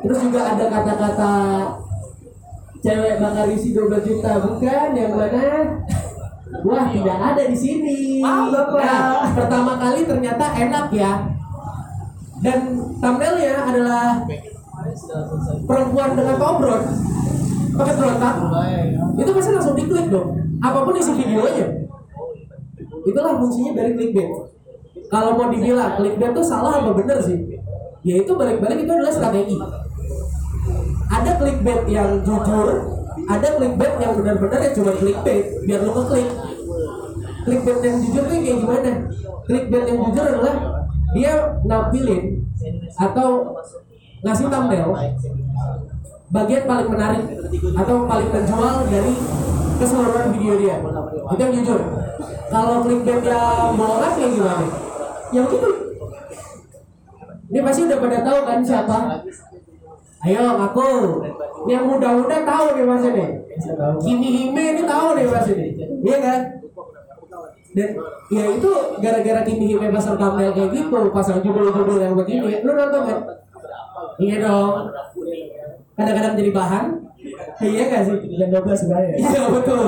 terus juga ada kata-kata cewek bakal isi 12 juta. Bukan yang mana wah tidak ada di sini. Nah, pertama kali ternyata enak ya. Dan thumbnailnya adalah perempuan dengan tobrot pakai berontak itu pasti langsung diklik dong. Apa pun isi videonya. Itulah fungsinya dari clickbait. Kalau mau dibilang clickbait itu salah apa bener sih? Ya itu balik-balik itu adalah strategi. Ada clickbait yang jujur ada clickbait yang benar-benar ya cuma clickbait biar lo keklik clickbait yang jujur tuh kayak gimana? Clickbait yang jujur adalah dia nampilin atau ngasih thumbnail bagian paling menarik atau paling menjual dari keseluruhan video dia. Itu yang jujur. Kalau clickbait yang bohongan kayak gimana? Yang gitu ini pasti udah pada tahu kan siapa Ayo. Ini yang muda-muda tahu nih mas ini. Kimi Hime ini tahu nih mas ini. Iya kan? Dan ya itu gara-gara Kimi Hime pasang thumbnail kayak gitu, pasang judul-judul yang begini. Lu nonton kan? Iya dong. Kadang-kadang jadi bahan. Iya gak sih? Jam 12 sebenarnya. Iya betul.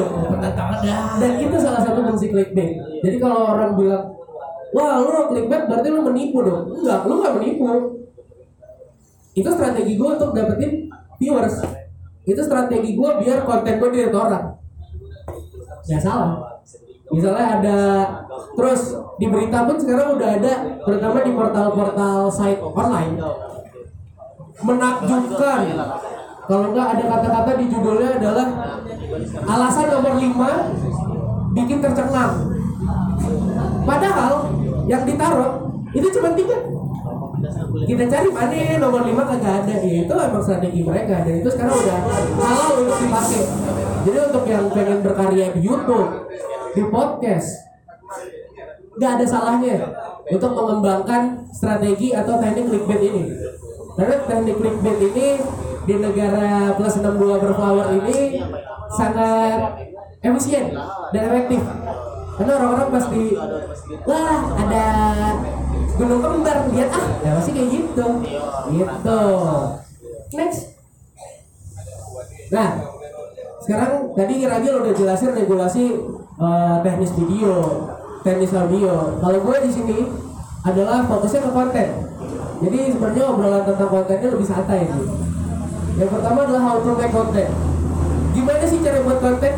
Dan itu salah satu fungsi clickbait. Jadi kalau orang bilang, wah lu clickbait berarti lu menipu dong. Enggak, lu nggak menipu. Itu strategi gue untuk dapetin viewers. Itu strategi gue biar konten gue dilihat orang. Ya salah. Misalnya ada terus di berita pun sekarang udah ada terutama di portal-portal site online menakjubkan kalau enggak ada kata-kata di judulnya adalah alasan nomor 5 bikin tercengang padahal yang ditaruh itu cuma tiga kita cari mana nomor 5 kagak ada. Ya, itu emang strategi mereka. Dan itu sekarang udah halal untuk dipakai. Jadi untuk yang pengen berkarya di YouTube di podcast nggak ada salahnya untuk mengembangkan strategi atau teknik clickbait ini. Karena teknik clickbait ini di negara plus 62 berflower ini sangat efisien dan efektif. Karena orang-orang pasti wah ada gunung kembar lihat ah ya pasti kayak gitu? Gitu. Next. Nah sekarang tadi Ragil udah jelasin regulasi eh, teknis video teknis audio. Kalau gue di sini adalah fokusnya ke konten. Jadi sebenarnya obrolan tentang kontennya lebih santai. Nih yang pertama adalah how to make content. Gimana sih cara buat konten?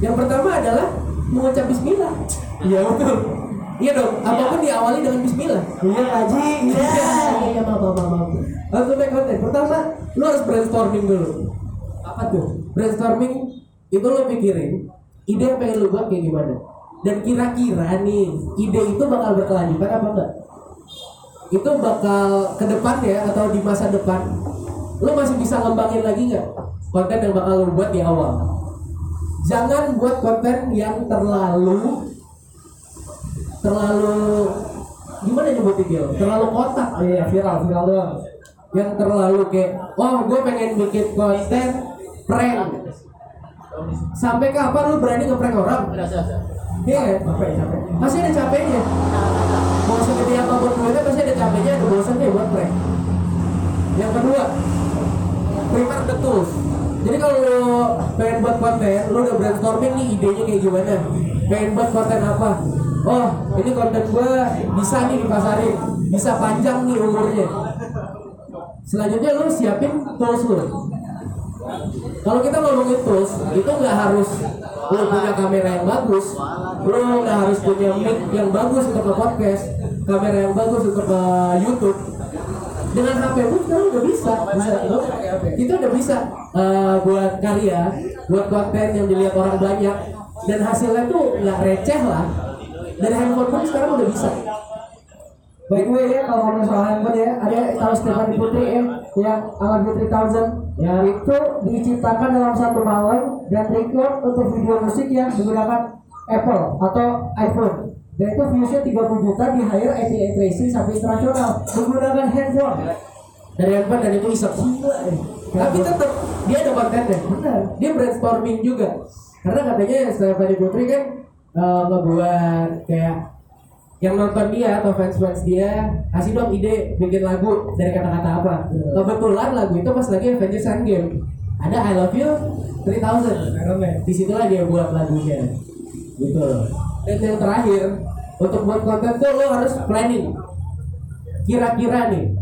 Yang pertama adalah mengucap bismillah. Iya betul iya dong apa pun diawali dengan bismillah. Iya Haji. iya. Iya maaf maaf maaf maaf. how to make content pertama lu harus brainstorming dulu. Apa tuh? Brainstorming itu lu pikirin ide yang pengen lu buat kayak gimana. Dan kira-kira nih ide itu bakal berkelanjutan apa enggak? Itu bakal ke depan ya atau di masa depan? Lu masih bisa ngembangin lagi nggak konten yang bakal lu buat di awal? Jangan buat konten yang terlalu terlalu gimana nyebutnya dia? Terlalu kotak. Iya viral viral doang. yang terlalu kayak oh gue pengen bikin konten prank. Sampai kapan lu berani ngeprank orang? Iya kan? Capek capek. pasti ada capeknya. Mau segede apa pun duitnya pasti ada capeknya ada bosannya buat prank. Yang kedua prepare the tools jadi kalau lo pengen buat konten lo udah brainstorming nih idenya kayak gimana? Pengen buat konten apa oh ini konten gua bisa nih dipasarin bisa panjang nih umurnya. Selanjutnya lo siapin tools lo kalau kita ngomongin tools itu nggak harus lo punya kamera yang bagus lo nggak harus punya mic yang bagus untuk ke podcast kamera yang bagus untuk ke YouTube. Dengan HP pun sekarang udah bisa. Bisa. Lo kita udah bisa eh, buat karya buat konten yang dilihat orang banyak. Dan hasilnya tuh nggak receh lah dari handphone pun sekarang udah bisa. By the way ya kalau ngomong soal handphone ya ada tahu Stefan Putri ya yang Alambi 3000 Ya. itu diciptakan dalam satu malam dan record untuk video musik yang menggunakan Apple atau iPhone. Dan itu viewsnya 30 juta di hire ATA tracing sampai internasional menggunakan handphone. Dari handphone dan itu iseng tapi tetap dia ada kontennya. Benar. dia brainstorming juga. Karena katanya Stephanie Putri kan eh, ngebuat kayak yang nonton dia atau fans fans dia kasih dong ide bikin lagu dari kata-kata apa. Kebetulan lagu itu pas lagi Avengers Endgame. Ada I Love You 3000 di situlah dia buat lagunya. Gitu. Dan yang terakhir untuk buat konten tuh lo harus planning. Kira-kira nih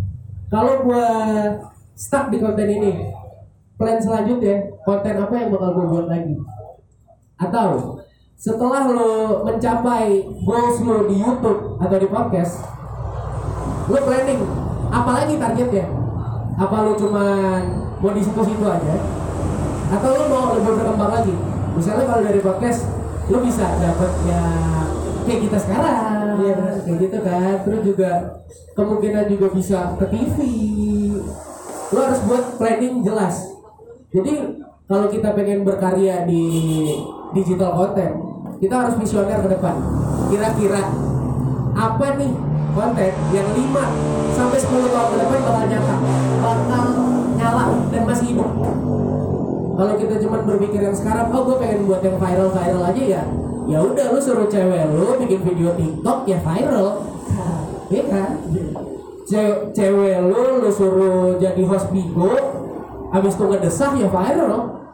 kalau gua stuck di konten ini plan selanjutnya konten apa yang bakal gue buat lagi? Atau setelah lo mencapai goals lo di YouTube atau di podcast lo planning apalagi targetnya? Apa lo cuman mau di situ-situ aja? Atau lo mau lebih berkembang lagi? Misalnya kalau dari podcast lo bisa dapat ya kayak kita sekarang. Benar. kayak gitu kan. Terus juga kemungkinan juga bisa ke TV lo harus buat planning jelas. Jadi kalau kita pengen berkarya di digital content. Kita harus visioner ke depan. Kira-kira apa nih konten yang 5 sampai 10 tahun ke depan bakal nyata bakal nyala kalau kita cuma berpikir yang sekarang oh gue pengen buat yang viral viral aja ya ya udah lu suruh cewek lu bikin video TikTok ya viral. Iya kan? Ce- cewek lu lu suruh jadi host bigo habis itu ngedesah ya viral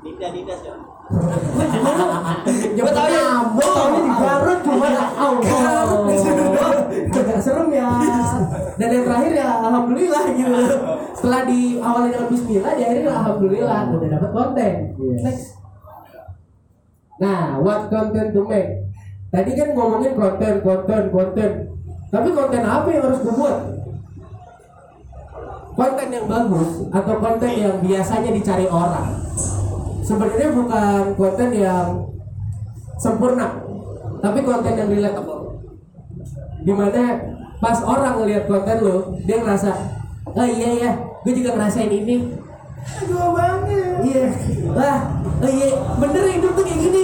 Gue tau ya, gue tau di Garut cuma Allah. Agak serem ya. Dan yang terakhir ya Alhamdulillah gitu. Setelah di awalnya dengan Bismillah Di akhirnya Alhamdulillah Udah dapet konten. Next. Nah, what content to make? Tadi kan ngomongin konten, konten, konten. Tapi konten apa yang harus gue buat? Konten yang bagus Atau konten yang biasanya dicari orang sebenarnya bukan konten yang sempurna tapi konten yang relatable. Di mana pas orang ngelihat konten lo dia ngerasa oh iya ya gue juga ngerasain ini. Gue banget. Iya. Lah oh iya bener hidup tuh kayak gini.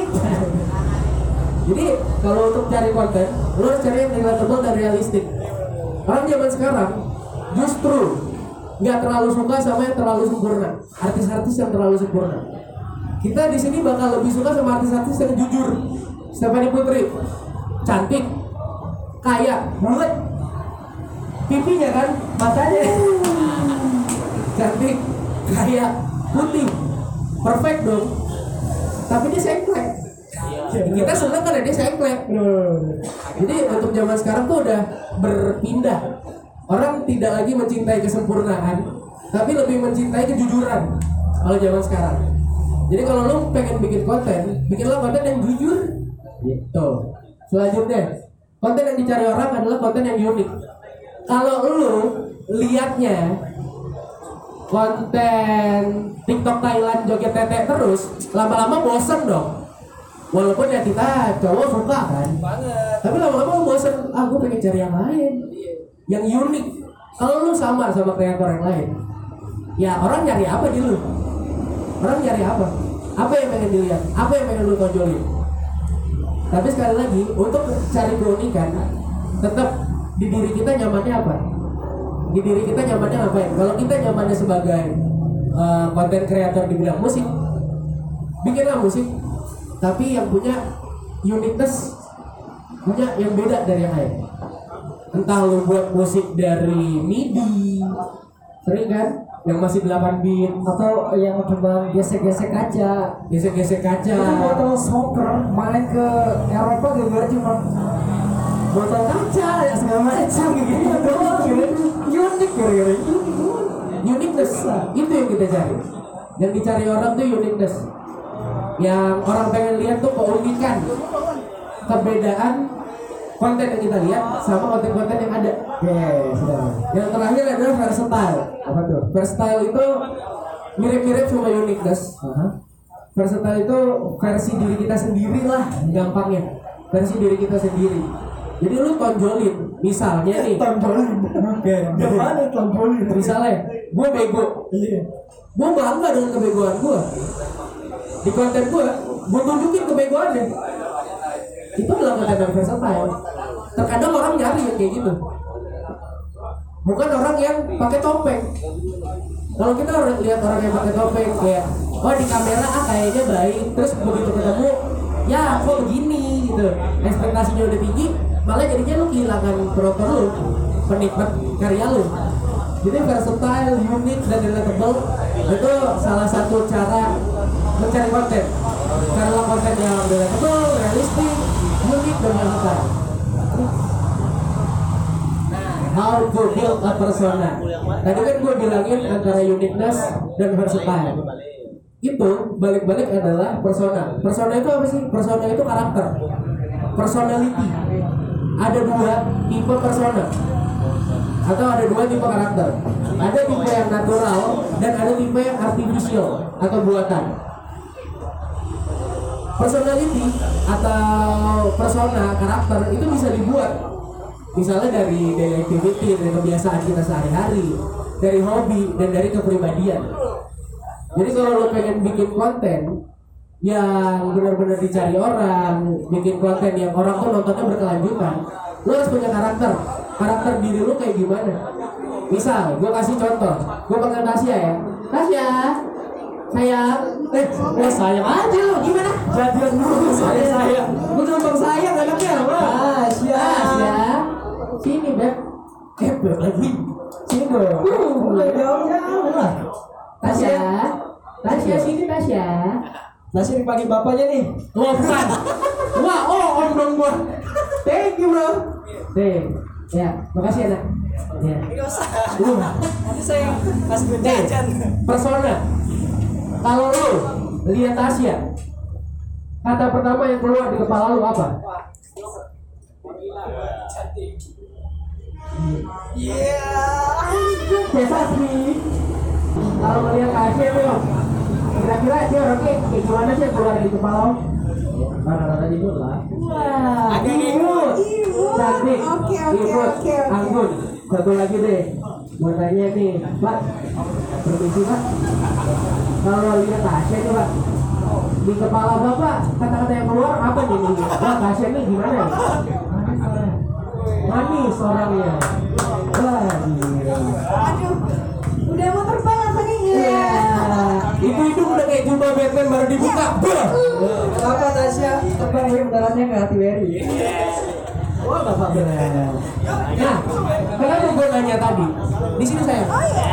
Jadi kalau untuk cari konten lo harus cari yang relatable dan realistik. Orang zaman sekarang justru nggak terlalu suka sama yang terlalu sempurna. Artis-artis yang terlalu sempurna kita di sini bakal lebih suka sama artis-artis yang jujur. Stephanie Putri cantik kaya bulat pipinya kan matanya. Cantik kaya putih. Perfect dong. Tapi dia sengklek. Kita seneng kan dia sengklek. Jadi untuk zaman sekarang tuh udah berpindah. Orang tidak lagi mencintai kesempurnaan tapi lebih mencintai kejujuran. Kalau zaman sekarang jadi kalau lu pengen bikin konten bikinlah konten yang jujur. Gitu. Selanjutnya konten yang dicari orang adalah konten yang unik. Kalau lu liatnya konten TikTok Thailand joget tete terus lama-lama bosen dong. Walaupun ya kita cowok suka kan. Tapi lama-lama bosen ah gue pengen cari yang lain. Yang unik. Kalau lu sama sama kreator yang lain ya orang nyari apa di lu orang nyari apa? Apa yang pengen dilihat? Apa yang pengen lu tonjolin? Tapi sekali lagi untuk cari keunikan tetap di diri kita nyamannya apa? Di diri kita nyamannya ngapain kalau kita nyamannya sebagai uh, konten kreator di bidang musik bikinlah musik tapi yang punya uniqueness punya yang beda dari yang lain. Entah lu buat musik dari MIDI sering kan yang masih 8 bit. Atau yang cuma gesek-gesek aja. Gesek-gesek kaca itu botol smoker main ke Eropa gara-gara cuma botol kaca ya segala macam gitu. Doang gitu. Unik gara-gara itu. Uniqueness. Itu yang kita cari. Yang dicari orang tuh uniqueness. Yang orang pengen lihat tuh keunikan. Keberadaan konten yang kita lihat sama konten-konten yang ada Oke, sudah. yang terakhir adalah versatile Apa tuh? versatile itu mirip-mirip sama uniqueness Aha. versatile itu versi diri kita sendiri lah gampangnya versi diri kita sendiri jadi lu tonjolin misalnya nih Tonjolin. Oke. Gimana tonjolin? misalnya gue bego Iya. gue bangga dengan kebegoan gue di konten gue gue tunjukin kebegoannya itu adalah konten versatile terkadang orang nyari yang kayak gitu. Bukan orang yang pakai topeng. Kalau kita lihat orang yang pakai topeng kayak oh di kamera ah kayaknya baik. Terus begitu ketemu ya kok begini? Gitu. Ekspektasinya udah tinggi malah jadinya lu kehilangan penonton lu penikmat karya lu. Jadi versatile, unik dan relatable itu salah satu cara mencari konten. Karena konten yang relatable, realistik, dan versatile how to build a persona. Tadi kan gue bilangin antara uniqueness dan versatile. Itu balik-balik adalah persona. Persona itu apa sih? Persona itu karakter. Personality. Ada dua tipe persona. Atau ada dua tipe karakter. Ada tipe yang natural dan ada tipe yang artificial atau buatan. Personality atau persona karakter itu bisa dibuat. Misalnya dari daily activity dari kebiasaan kita sehari-hari dari hobi dan dari kepribadian. Jadi kalau lo pengen bikin konten yang benar-benar dicari orang bikin konten yang orang tuh nontonnya berkelanjutan lo harus punya karakter. Karakter diri lo kayak gimana? Misal gue kasih contoh. Gue panggil Tasya ya Tasya sayang eh eh sayang aja lu. Gimana? Jadian dulu saya sayang. Lu gampang sayang anaknya apa Tasya Tasya sini beb. Eh beb lagi. Sini dong mulai dong jauh lah Tasya. Tasya sini Tasya. Tasya dipanggil bapaknya nih. Wah bukan. Wah oh om dong gua. Thank you bro. Nih, ya, makasih anak. Ya. Uh, Nanti saya kasih gue Nih, persona. Kalau lu lihat Tasya, kata pertama yang keluar di kepala lu apa? Biasa sih. Kalau melihat Tasya tuh, kira-kira dia orangnya kayak gimana sih keluar di kepala lu? Rata-rata imut lah. Wah, Agak imut. imut. Cantik. Oke, oke, oke. Anggun. Satu lagi deh. Mau tanya nih, Pak. Permisi, Pak. Kalau lihat Tasya nih, Pak. Di kepala Bapak, kata-kata yang keluar apa nih? nih? Wah, Tasya nih gimana ya? Manis orangnya. Wah, gila. Aduh, udah mau terbang apa nih? Iya. Itu itu udah kayak jumpa Batman baru dibuka. Bah. Kenapa Tasya terbang dari mendaratnya ke hati Wery? Wah, Bapak bener. Nah, kenapa gue nanya tadi? Di sini saya. Oh iya.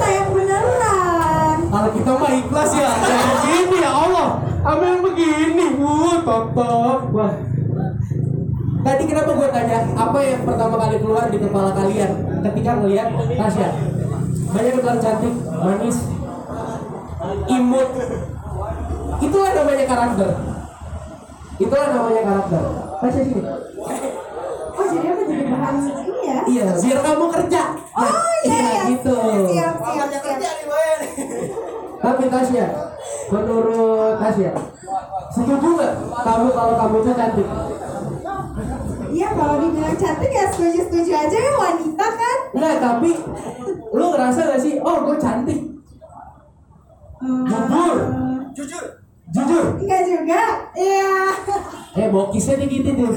Sayang beneran. Kalau kita mah ikhlas ya, jangan begini ya Allah. Apa yang begini, bu, totok. Wah. Tadi kenapa gue tanya apa yang pertama kali keluar di kepala kalian ketika melihat Tasya? Banyak yang cantik, manis, imut. Itulah namanya karakter. Itulah namanya karakter. Tasya sini. Oh, jadi aku jadi bahan ini ya? Iya, biar kamu kerja. Oh, iya, iya. gitu. Siap, siap, siap. Tapi Tasya, menurut Tasya, setuju nggak kamu kalau kamu itu cantik? Iya, kalau dibilang cantik ya setuju-setuju aja ya wanita kan? Enggak, tapi lu ngerasa gak sih, oh gue cantik, Hmm, jujur, jujur. Enggak juga. Iya. Eh, bokisnya nih gitu tuh.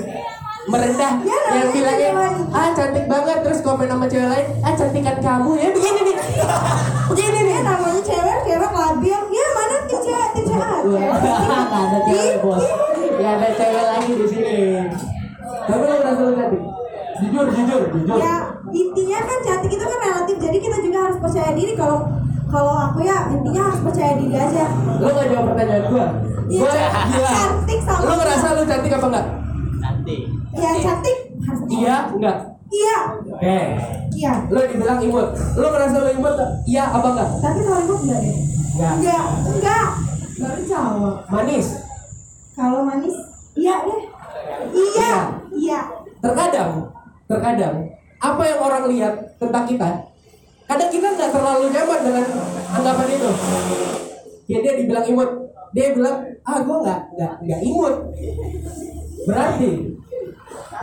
Merendah, Ya, namanya yang bilangnya, ah cantik banget, terus komen sama cewek lain, ah cantikan kamu, ya begini nih. Begini nih namanya cewek, cewek labil. Ya mana tim cewek, tim cewek ada cewek bos, ya ada cewek lagi di sini. Tapi lu ngerasa lu cantik? Jujur, jujur, jujur. Ya intinya kan cantik itu kan relatif. Jadi kita juga harus percaya diri kalau kalau aku ya intinya harus percaya diri aja. Lu gak jawab pertanyaan gua? Iya, Gua gila. cantik sama Lu ngerasa lu cantik apa enggak? Ya cantik harus Iya, enggak. Iya, Oke. iya. Lu dibilang imut. Lu ngerasa lu imut? Iya apa enggak? Tapi kalau imut enggak deh. Enggak. Enggak, enggak. Baru jawab. Manis. Kalau manis, iya deh. Iya, iya. Terkadang, terkadang apa yang orang lihat tentang kita, kadang kita nggak terlalu nyaman dengan anggapan itu. Ya dia dibilang imut, dia bilang ah gue nggak nggak nggak imut. Berarti,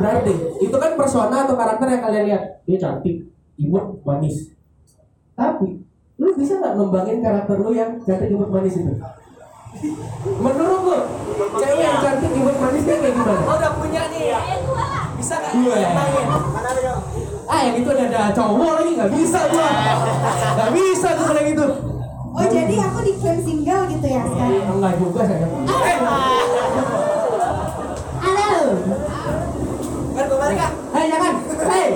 berarti itu kan persona atau karakter yang kalian lihat. Dia cantik, imut, manis. Tapi lu bisa nggak ngembangin karakter lu yang cantik, imut, manis itu? Menurut lu, cewek yang cantik, imut, manis dia kayak gimana? Oh udah punya nih. Bisa nggak? Gue. Kembangin. Mana ada yang? Itu ada, ada cowok lagi nggak bisa gua. Nggak bisa tuh kalau gitu. Oh jadi aku diklaim single gitu ya sekarang? enggak juga saya. Halo. Kan balik kak. hei jangan. Hei.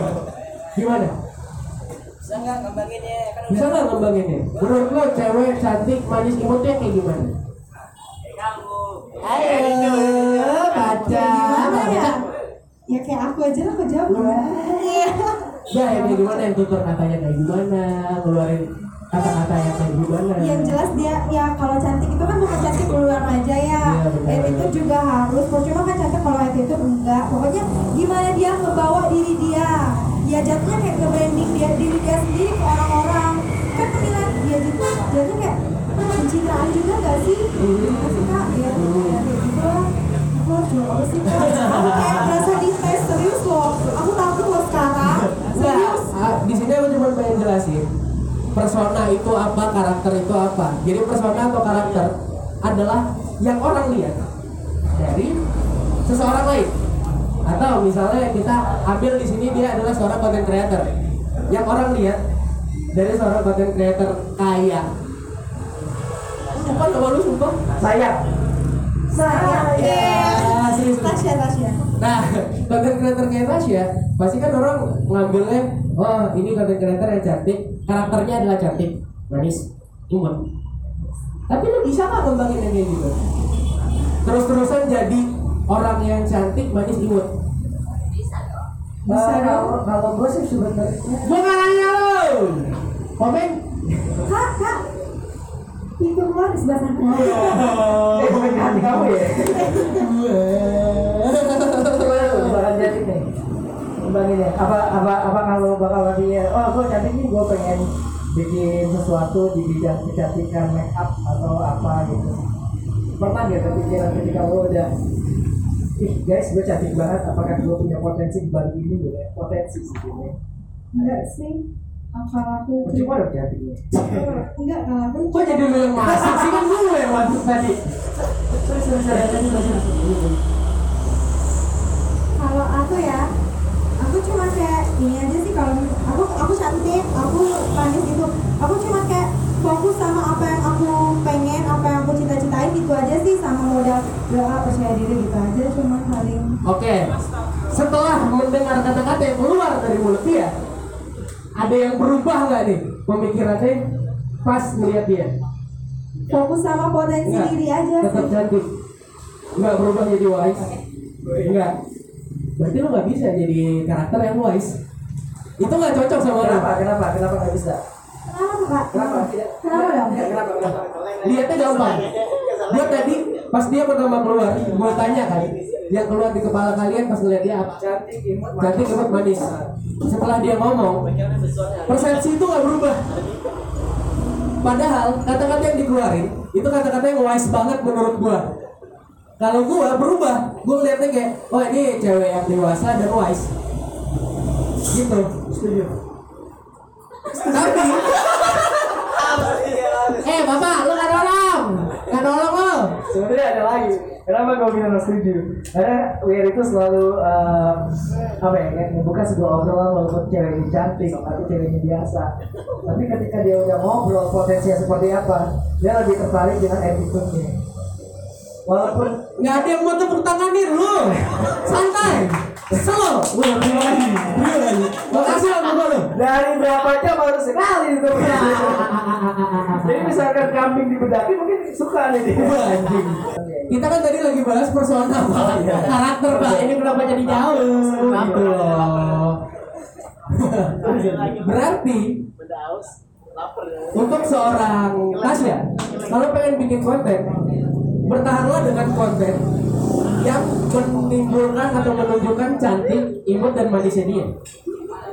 Gimana? Bisa nggak ngembanginnya? Kan bisa nggak ngembanginnya menurut lo cewek cantik manis imutnya kayak gimana? Ayo baca. Gimana ya? baca Ya kayak aku aja lah aku jawab Iya. Ya yang kayak gimana yang tutur katanya kayak gimana ngeluarin kata-kata yang kayak gimana Yang jelas dia ya kalau cantik itu kan bukan cantik luar aja ya. Benar. Attitude juga harus. Percuma kan cantik kalau attitude enggak. Pokoknya gimana dia ngebawa diri dia. Ya jatuhnya kayak nge-branding dia diri dia sendiri ke orang-orang. Kan penilaian dia juga jatuhnya kayak pencitraan juga enggak sih? Enggak sih kak? Ya, ya kayak gitu lah. Aku harus jawab apa sih kak? Aku kayak berasa dites serius loh. Aku takut loh sekarang. Enggak, Serius. ah, di sini aku cuma pengen jelasin persona itu apa, karakter itu apa. Jadi persona atau karakter adalah yang orang lihat dari seseorang lain. Atau misalnya kita ambil di sini dia adalah seorang content creator. yang orang lihat dari seorang content creator kaya sumpah sama lu sumpah Saya. Saya. Ah, Tasya, Tasya. Nah, content creator kayak Tasya, pasti kan orang ngambilnya, oh ini content creator yang cantik, karakternya adalah cantik, manis, imut. Tapi lu bisa nggak ngembangin yang kayak gitu? Terus-terusan jadi orang yang cantik, manis, imut. Bisa Eh, dong. kalau- gue sih sebenarnya Gua nggak nanya lu. Komen. Kak, kak. Pintu keluar di sebelah sana. Eh, bukan di hati kamu ya? Misalkan jadi nih Kembangin ya, apa, apa, apa kalau bakal dia Oh gue cantik nih, gue pengen bikin sesuatu di bidang kecantikan make up atau apa gitu Pernah gak kepikiran ketika lo udah Ih guys, gue cantik banget, apakah gue punya potensi di balik ini gitu ya? Potensi sih gitu Enggak sih. Apa aku? Cuma cantiknya Enggak, kalau aku Kok jadi lu yang masuk sih kan gue yang masuk tadi. Sorry, sorry. kalau aku ya aku cuma kayak ini aja sih kalau aku aku cantik aku manis gitu aku cuma kayak fokus sama apa yang aku pengen apa yang aku cita-citain gitu aja sih sama modal doa percaya diri gitu aja cuma saling Oke, setelah mendengar kata-kata yang keluar dari mulut dia, ada yang berubah nggak nih pemikirannya pas melihat dia? fokus sama potensi Enggak, diri aja tetap cantik. Nggak berubah jadi wise. Enggak. Berarti lu nggak bisa jadi karakter yang wise. Itu nggak cocok sama lu. Kenapa, kenapa, kenapa nggak bisa? kenapa Kenapa? Kenapa dong Kenapa, kenapa? Lihatnya gampang. Dia tadi pas dia pertama keluar, gue tanya kan, yang keluar di kepala kalian pas ngeliat dia apa? Cantik, imut, Cantik imut manis. Setelah dia ngomong, persepsi itu nggak berubah. Padahal kata-kata yang dikeluarin itu kata-kata yang wise banget menurut gua. Kalau gua berubah, gua ngeliatnya kayak, oh ini cewek yang dewasa dan wise. Gitu. Setuju. Tapi, eh bapak, lu nggak nolong, nggak nolong lo. Sebenarnya ada lagi. Kenapa gue bilang setuju? Karena Wir itu selalu eh, apa ya, membuka sebuah obrolan walaupun cewek ini cantik atau cewek ini biasa. Tapi ketika dia udah ngobrol potensinya seperti apa, dia lebih tertarik dengan attitude-nya. Walaupun Nggak ada yang mau tepuk tanganin lu, santai, slow. Wah, beri lagi, beri lagi. Makasih lo berdua lo. dari berapa jam baru sekali itu. Jadi misalkan kambing dibedaki mungkin suka nih. Kita kan tadi lagi bahas personal karakter pak. Ini kenapa jadi jauh? Gitu loh. Berarti untuk seorang Tasya, kalau pengen bikin konten, bertahanlah dengan konten yang menimbulkan atau menunjukkan cantik, imut dan manisnya dia.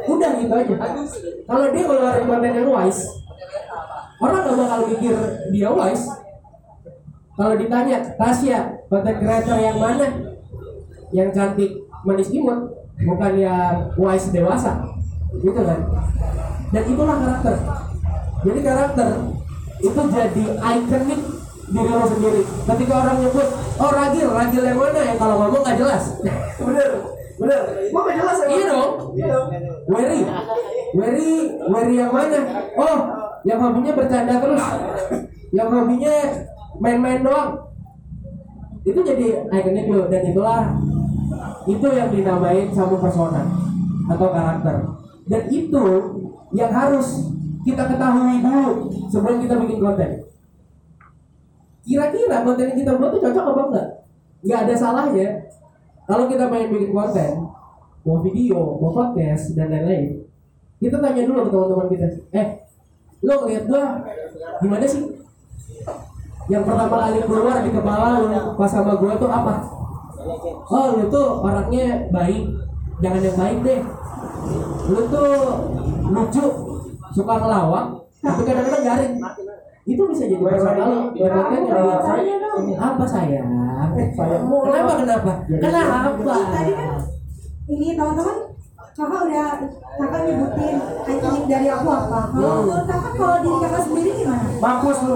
Udah gitu aja. Kalau dia ngeluarin konten yang wise, orang gak bakal mikir dia wise. Kalau ditanya, Tasya, konten creator yang mana? Yang cantik, manis imut, bukan yang wise dewasa. Gitu kan? Dan itulah karakter. Jadi karakter itu jadi ikonik diri lo sendiri. Ketika orang nyebut, oh ragil, ragil yang mana yang kalau ngomong gak jelas. Bener, bener. Mau gak jelas? Iya dong. Iya dong. Wery, Wery, Wery yang mana? Oh, yang hobinya bercanda terus, yang hobinya main-main doang. Itu jadi ikonik lo dan itulah itu yang dinamain sama persona atau karakter. Dan itu yang harus kita ketahui dulu sebelum kita bikin konten. Kira-kira konten yang kita buat tuh cocok apa enggak? Nggak ada salahnya kalau kita pengen bikin konten, mau video, mau podcast dan lain-lain. Kita tanya dulu ke teman-teman kita, eh, lo ngeliat gua gimana sih? Yang pertama kali keluar di kepala lo pas sama gua tuh apa? Oh, lu tuh orangnya baik, jangan yang baik deh. Lu tuh lucu, suka ngelawak, tapi kadang-kadang garing. Itu bisa jadi persona lo. Konten yang dia- Tanya dong. apa sayang? Sayang Kenapa kenapa? Kenapa? tadi kan ini teman-teman kakak udah kakak nyebutin ikonik dari aku apa kalau menurut kakak kalau diri kakak sendiri gimana Mampus lu.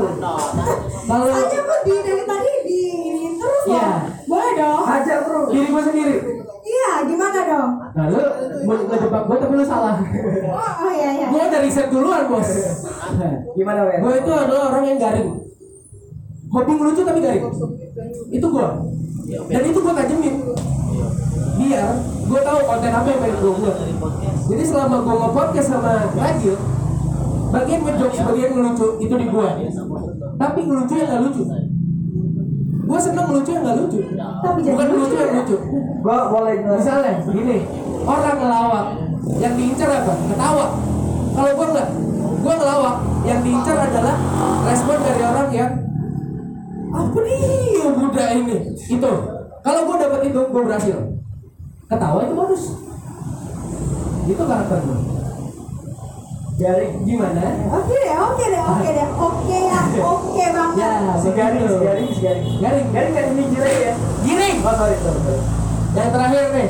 Kalau aja kok di dari tadi di ini terus Iya. boleh dong Hajar bro. diri gue sendiri, iya gimana dong Nah lu mau ngejebak gue tapi lu salah. Oh, oh iya iya. Gue udah riset duluan bos. Gimana Wen? Gue itu adalah orang yang garing. Hobi ngelucu tapi garing. Itu gue. Dan itu gue tajemin. Biar gue tahu konten apa yang pengen gue buat. Jadi selama gue nge-podcast sama Rajil, bagian ngejokes, bagian ngelucu itu di gue. Tapi ngelucu yang gak lucu. Gue seneng ngelucu yang gak lucu. Tapi Bukan lucu yang ya. lucu. Gua boleh. Misalnya gini, orang ngelawak, yang diincar apa? Ketawa. Kalau gua enggak, gua ngelawak, yang diincar adalah respon dari orang yang apa nih yang muda ini? Itu. Kalau gua dapat itu, gua berhasil. Ketawa itu bagus. Itu karakter gua. Jadi gimana? Oke deh, oke deh, oke deh, oke ya, oke banget. Ya, Si garing, si garing, si garing. Garing, Garing kan ini jirai ya? giring. Oh sorry, sorry. sorry. Yang terakhir nih,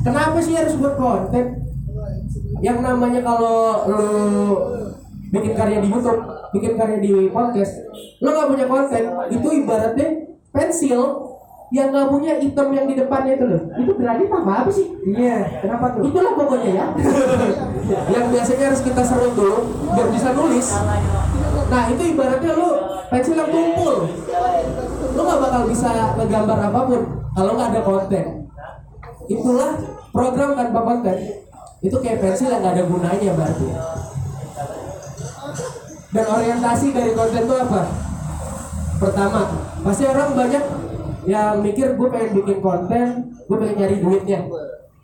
kenapa sih harus buat konten? Yang namanya kalau lu bikin karya di YouTube, bikin karya di podcast, lu nggak punya konten, itu ibaratnya pensil yang nggak punya item yang di depannya itu loh. Itu berarti apa apa sih? Iya, kenapa tuh? Itulah pokoknya ya. yang biasanya harus kita serut dulu biar bisa nulis. Nah itu ibaratnya lu pensil yang tumpul. Lu nggak bakal bisa ngegambar apa pun kalau nggak ada konten. Itulah program tanpa konten. Itu kayak pensil yang nggak ada gunanya berarti. Dan orientasi dari konten itu apa? Pertama, pasti orang banyak yang mikir gue pengen bikin konten, gue pengen nyari duitnya.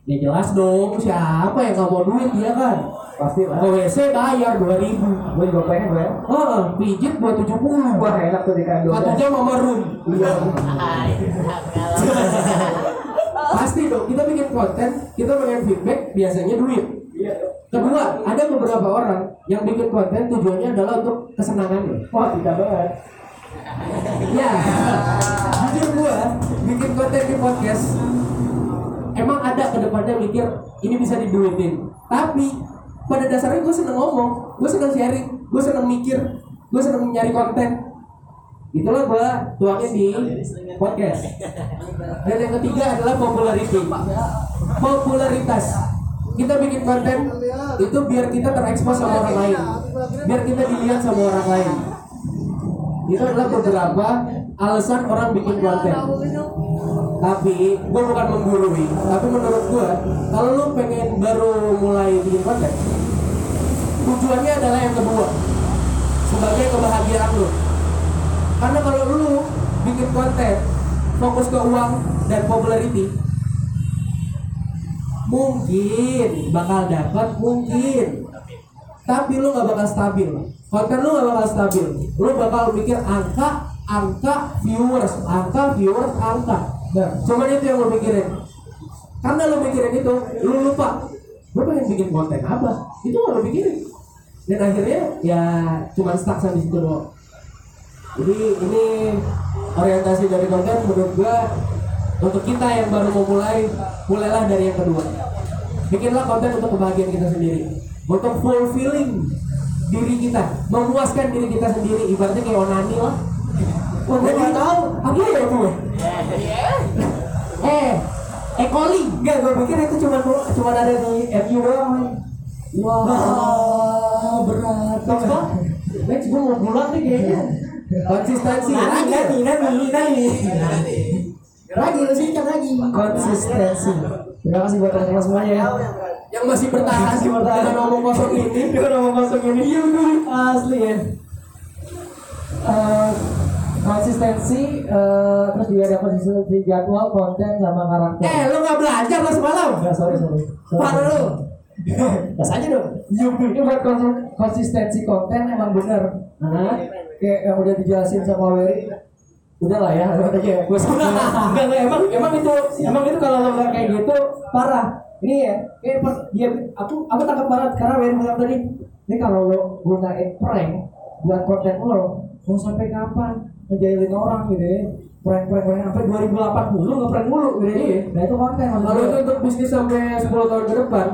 Ya jelas dong, siapa yang nggak mau duit ya kan? Pasti lah. Ke WC bayar 2000 Gue juga pengen gue. Oh, pijit buat 70 Wah enak tuh di kandung. Satu jam sama room Iya. Pasti dong, kita bikin konten, kita pengen feedback, biasanya duit Kedua, ada beberapa orang yang bikin konten tujuannya adalah untuk kesenangannya Wah tidak banget. Ya, jujur gua bikin konten di podcast Emang ada ke depannya mikir ini bisa diduitin Tapi pada dasarnya gue seneng ngomong Gue seneng sharing, gue seneng mikir Gue seneng nyari konten. Itulah gua tuangin di podcast. Dan yang ketiga adalah popularity. Popularitas. Kita bikin konten itu biar kita terekspos sama orang lain. Biar kita dilihat sama orang lain itu adalah beberapa alasan orang bikin konten. Tapi gue bukan menggurui. Tapi menurut gue kalau lu pengen baru mulai bikin konten tujuannya adalah yang kedua sebagai kebahagiaan lu. Karena kalau lu bikin konten fokus ke uang dan popularity mungkin bakal dapat mungkin. Tapi lu nggak bakal stabil konten lu nggak bakal stabil. Lu bakal mikir angka angka viewers angka viewers angka. Nah, cuman itu yang lu pikirin. Karena lu mikirin itu lu lupa. Lu pengen bikin konten apa? Itu nggak lu pikirin. Dan akhirnya ya cuman stuck sampai situ doang. Jadi ini orientasi dari konten menurut gua untuk kita yang baru mau mulai mulailah dari yang kedua. Bikinlah konten untuk kebahagiaan kita sendiri. Untuk fulfilling diri kita memuaskan diri kita sendiri ibaratnya kayak onani lah Wah, gue tahu apa ya gue eh eh calling Enggak, gue pikir itu cuma cuma ada di MU doang. wah berat Next Bang. next gue mau pulang nih kayaknya konsistensi Nani, lagi nani, nani, nani. lagi lu singkat lagi Konsistensi. Terima kasih buat teman-teman semuanya ya. yang masih bertahan Masih bertahan. dengan ngomong kosong ini Dengan ngomong kosong ini. Iya Asli ya. Eh, konsistensi eh, terus juga ada konsistensi jadwal konten sama karakter. eh lu nggak belajar lo semalam Enggak, sorry, sorry. Sorry. parah lu Gas aja dong. Ini buat konsi- konsistensi konten emang bener. Nah, kayak yang udah dijelasin sama Wery. Udah lah ya, udah aja. Gue enggak enggak emang emang itu emang itu kalau lo nggak kayak gitu parah. Ini ya, kayak per, dia aku aku tangkap banget karena Wery bilang tadi. Ini kalau lo gunain prank buat konten lo, mau sampai kapan ngejailin orang gitu ya? Prank prank prank sampai 2080 ngeprank mulu gitu ya. Nah itu konten kalau itu untuk bisnis sampai 10 tahun ke depan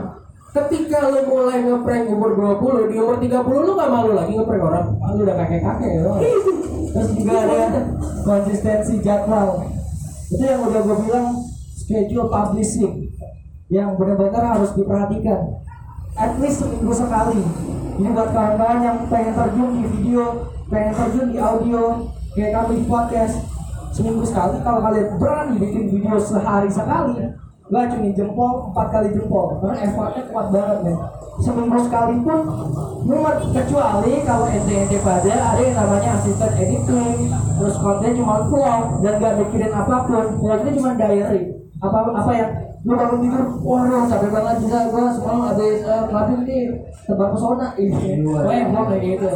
ketika lu mulai ngeprank umur 20 di umur 30 lu gak malu lagi ngeprank orang ah, lu udah kakek-kakek ya Terus juga ada konsistensi jadwal. Itu yang udah gue bilang schedule publishing. yang benar-benar harus diperhatikan at least seminggu sekali ini buat kawan-kawan yang pengen terjun di video pengen terjun di audio kayak kami di podcast seminggu sekali kalau kalian berani bikin video sehari sekali gak cuma jempol empat kali jempol karena effortnya kuat banget men seminggu sekali pun muat kecuali kalau ente ente pada ada yang namanya asisten editing terus konten cuma vlog dan gak mikirin apa pun. Vlognya cuma diary. Apa apa ya? Lu bangun tidur waduh capek banget bisa gua semalam habis uh, ngadil nih tebak pesona. Ini wah vlog kayak gitu.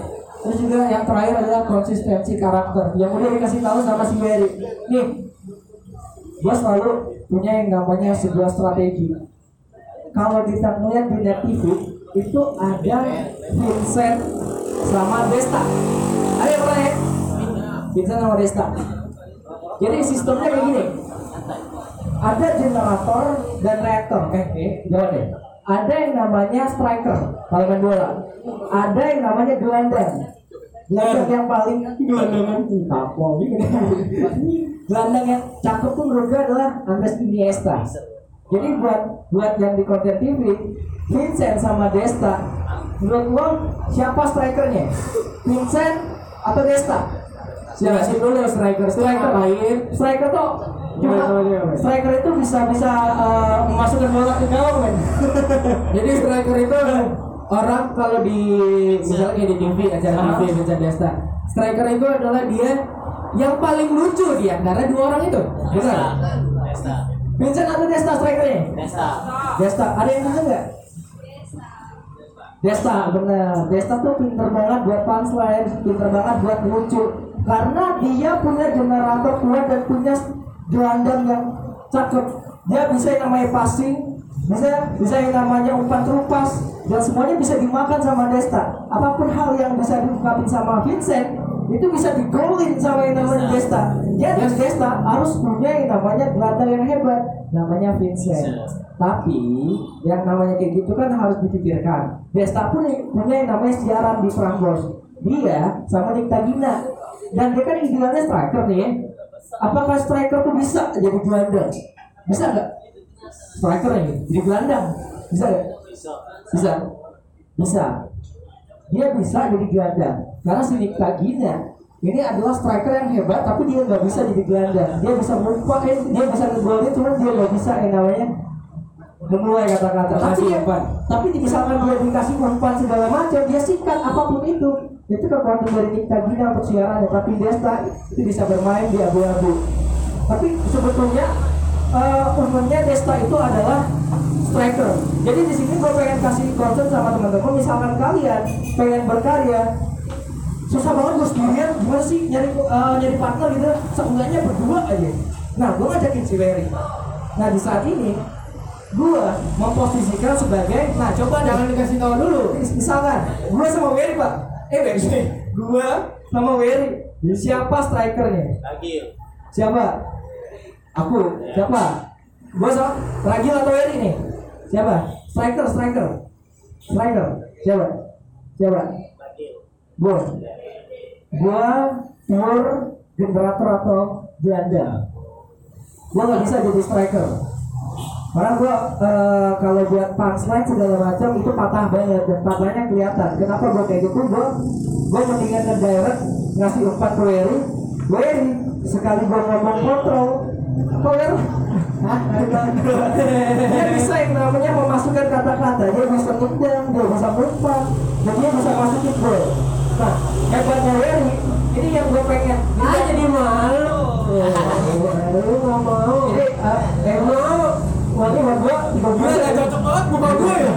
Terus juga yang terakhir adalah konsistensi karakter. Yang udah dikasih tahu sama si Mary nih gue selalu punya yang namanya sebuah strategi kalau kita melihat net TV itu ada Vincent sama Desta. Ada yang pernah ya. Vincent sama Desta. Jadi sistemnya kayak gini. Ada generator dan reaktor. Eh, eh jawab deh. Ada yang namanya striker kalau main bola. Ada yang namanya gelandang. Gelandang yang paling gelandangan tapo gelandang yang cakep tuh menurut gue adalah Andres Iniesta jadi buat buat yang di konten TV Vincent sama Desta menurut lo siapa strikernya Vincent atau Desta Siapa sih dulu striker striker lain? striker tuh Gimana, striker itu bisa bisa eh, memasukkan bola ke gawang men Jadi striker itu orang kalau di misalnya di TV acara Ah. TV Vincent Desta. Striker itu adalah dia yang paling lucu di antara dua orang itu. Benar? Vincent atau Desta strikernya? Desta. Desta ada yang tahu nggak? Desta. Benar. Desta tuh pinter banget buat punchline pinter banget buat lucu. Karena dia punya generator kuat dan punya gelandang yang cakep. Dia bisa yang namanya passing bisa bisa yang namanya umpan terupas dan semuanya bisa dimakan sama Desta. Apa pun hal yang bisa diungkapin sama Vincent itu bisa digolin sama yang namanya Desta jadi Desta harus punya yang namanya gelandang yang hebat. Namanya Vincent. Tapi yang namanya kayak gitu kan harus dipikirkan. Desta pun punya yang namanya siaran di Prambors dia sama Nikta Gina dan dia kan idealnya striker nih ya. apakah striker tuh bisa jadi gelandang bisa nggak? Striker ini jadi gelandang bisa nggak? Bisa. Bisa. Dia bisa jadi gelandang karena si Nikta Gina ini adalah striker yang hebat tapi dia nggak bisa jadi gelandang. Dia bisa mengumpan eh, dia bisa ngegolin cuman dia nggak bisa yang namanya memulai kata-kata. Tapi dia, umpan. tapi di- misalkan dia dikasih umpan segala macam dia sikat apa pun itu itu kekuatan dari Nikta Gina untuk siarannya tapi Desta itu bisa bermain di abu-abu. Tapi sebetulnya eh umumnya Desta itu adalah striker. Jadi di sini gue pengen kasih concern sama teman-teman. Misalkan kalian pengen berkarya susah banget gue sendirian gimana sih nyari eh, nyari partner gitu? Sebulannya berdua aja. Nah gue ngajakin si Wery nah di saat ini gue memposisikan sebagai nah coba Jangan dikasih tahu dulu. misalkan gue sama Wery pak. Eh Wery gue sama Wery siapa strikernya? Ragil. siapa? Aku. Siapa? Gue sama Ragil atau Wery nih. Siapa? Striker striker. Striker. Siapa? Siapa Gue gue pure generator atau gelandang gue nggak bisa jadi striker. Karena gue eh, kalau buat punchline segala macam itu patah banget dan patahnya kelihatan. Kenapa gue kayak gitu? Gue gue mendingan ngedirect ngasih umpan ke Wery Wery sekali gue ngomong kontrol Hah? dia bisa yang namanya memasukkan kata-kata. Dia bisa ngedang dia bisa umpan dan dia bisa masukin gol nah hebatnya Wery ini yang gue pengen. Ah. jadi malu. Lu nggak mau jadi eh, eh mau Wah, ini buat Gue gua gak cocok banget muka gue ya.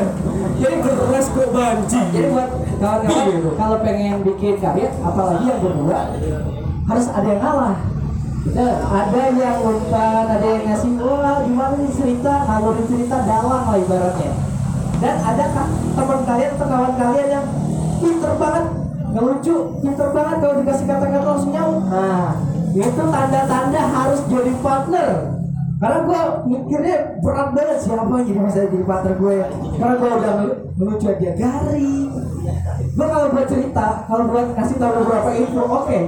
Jadi keras kok banci. jadi buat kawan-kawan kalau pengen bikin karya apalagi yang berdua harus ada yang ngalah Gitu. ada yang umpan ada yang ngasih wah gimana nih cerita? Ngalurin cerita dalam lah ibaratnya. Dan ada teman kalian atau kawan kalian yang pinter banget ngelucu pinter banget kalau dikasih kata-kata langsung nyaut nah itu tanda-tanda harus jadi partner. Karena gue mikirnya berat banget siapa yang jadi bisa jadi partner gue karena gue udah ngelucu aja garing gue kalau buat cerita kalau buat kasih tahu beberapa info oke.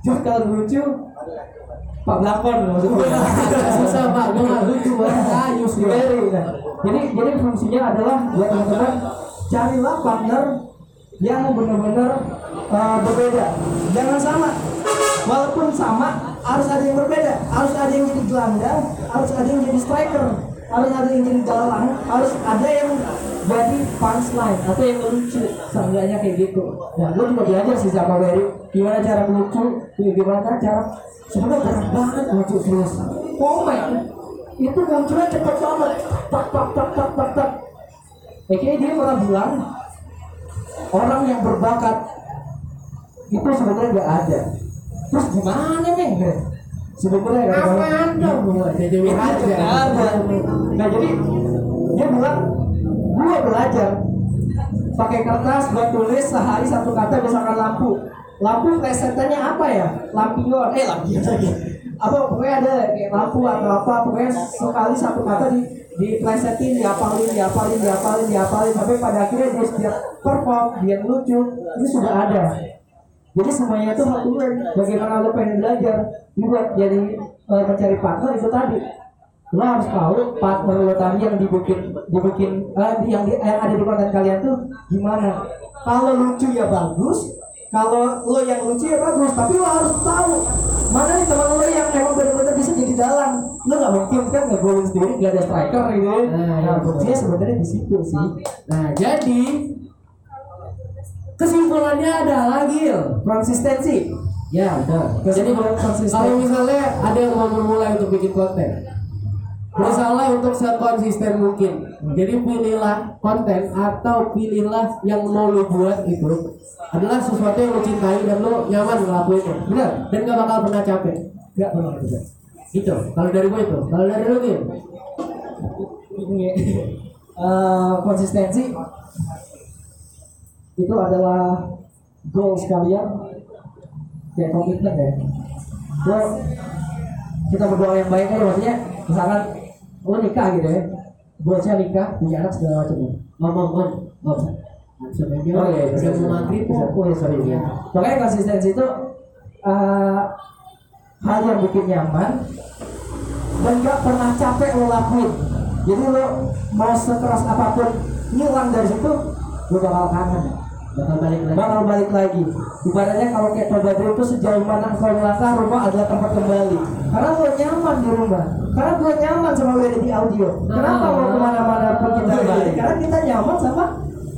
Cuma kalau lucu Pak Blakon maksudnya. Susah pak, gue nggak lucu banget. Ayus gue. Jadi jadi fungsinya adalah buat teman-teman carilah partner yang benar-benar uh, berbeda. Jangan sama. Walaupun sama, harus ada yang berbeda. Harus ada yang jadi gelandang, harus ada yang jadi striker, harus ada yang jadi galang, harus ada yang jadi punchline atau yang lucu. Seenggaknya kayak gitu. Nah, gue juga belajar sih sama Wery gimana cara lucu, gimana cara sebenarnya berat banget lucu serius. Komen itu munculnya cepet banget tak tak tak tak tak tak Kayaknya dia pernah bilang orang yang berbakat itu sebenarnya nggak ada terus gimana nih sebenarnya nggak ada Jadi Nggak ada nah jadi dia bilang gua belajar pakai kertas gua tulis sehari satu kata misalkan lampu lampu plesetannya apa ya lampion eh lampion lagi apa pokoknya ada kayak lampu atau apa pokoknya sekali satu kata di diplesetin diapalin diapalin diapalin diapalin sampai pada akhirnya dia setiap perform dia lucu ini sudah ada jadi semuanya itu to learn bagaimana lo pengen belajar buat jadi eh, mencari partner itu tadi. Lo harus tahu partner lo tadi yang dibikin dibikin eh, yang, di, yang ada di konten kalian tuh gimana. Kalau lucu ya bagus kalau lo yang lucu ya bagus tapi lo harus tahu mana nih teman lo yang emang benar-benar bisa jadi dalang. Lo nggak mungkin kan nggak golin sendiri nggak ada striker gitu. Nah, nah fungsinya sebenarnya di situ sih. Nah jadi kesimpulannya adalah Gil. konsistensi Ya benar. Jadi kalau misalnya ada yang mau memulai untuk bikin konten, berusahalah untuk sekonsisten mungkin. Jadi pilihlah konten atau pilihlah yang mau lo buat itu adalah sesuatu yang lo cintai dan lo nyaman ngelakuinnya. Benar. Dan gak bakal pernah capek. nggak benar juga Gitu. Kalau dari gue itu. Kalau dari lo Gil? ini eh, konsistensi itu adalah goals kalian kayak komitmen ya lo kita berdoa yang baik aja maksudnya misalkan lo nikah gitu ya goalsnya nikah punya anak segala macam Om, om, om, om. Sampai Oh iya, iya, bisa, mau maghrib. Oh iya, sorry. Makanya konsistensi itu eh, hal yang bikin nyaman dan gak pernah capek lo lakuin. Jadi lo mau sekeras apa pun ngilang dari situ, lo bakal kangen. Bakal balik lagi. Bakal balik lagi. Ibaratnya kalau kayak coba dulu itu sejauh mana engkau melangkah, rumah adalah tempat kembali. Karena lo nyaman di rumah. Karena gue nyaman sama gue di audio. Kenapa Ah. mau ke mana-mana pun kita balik? Karena kita nyaman sama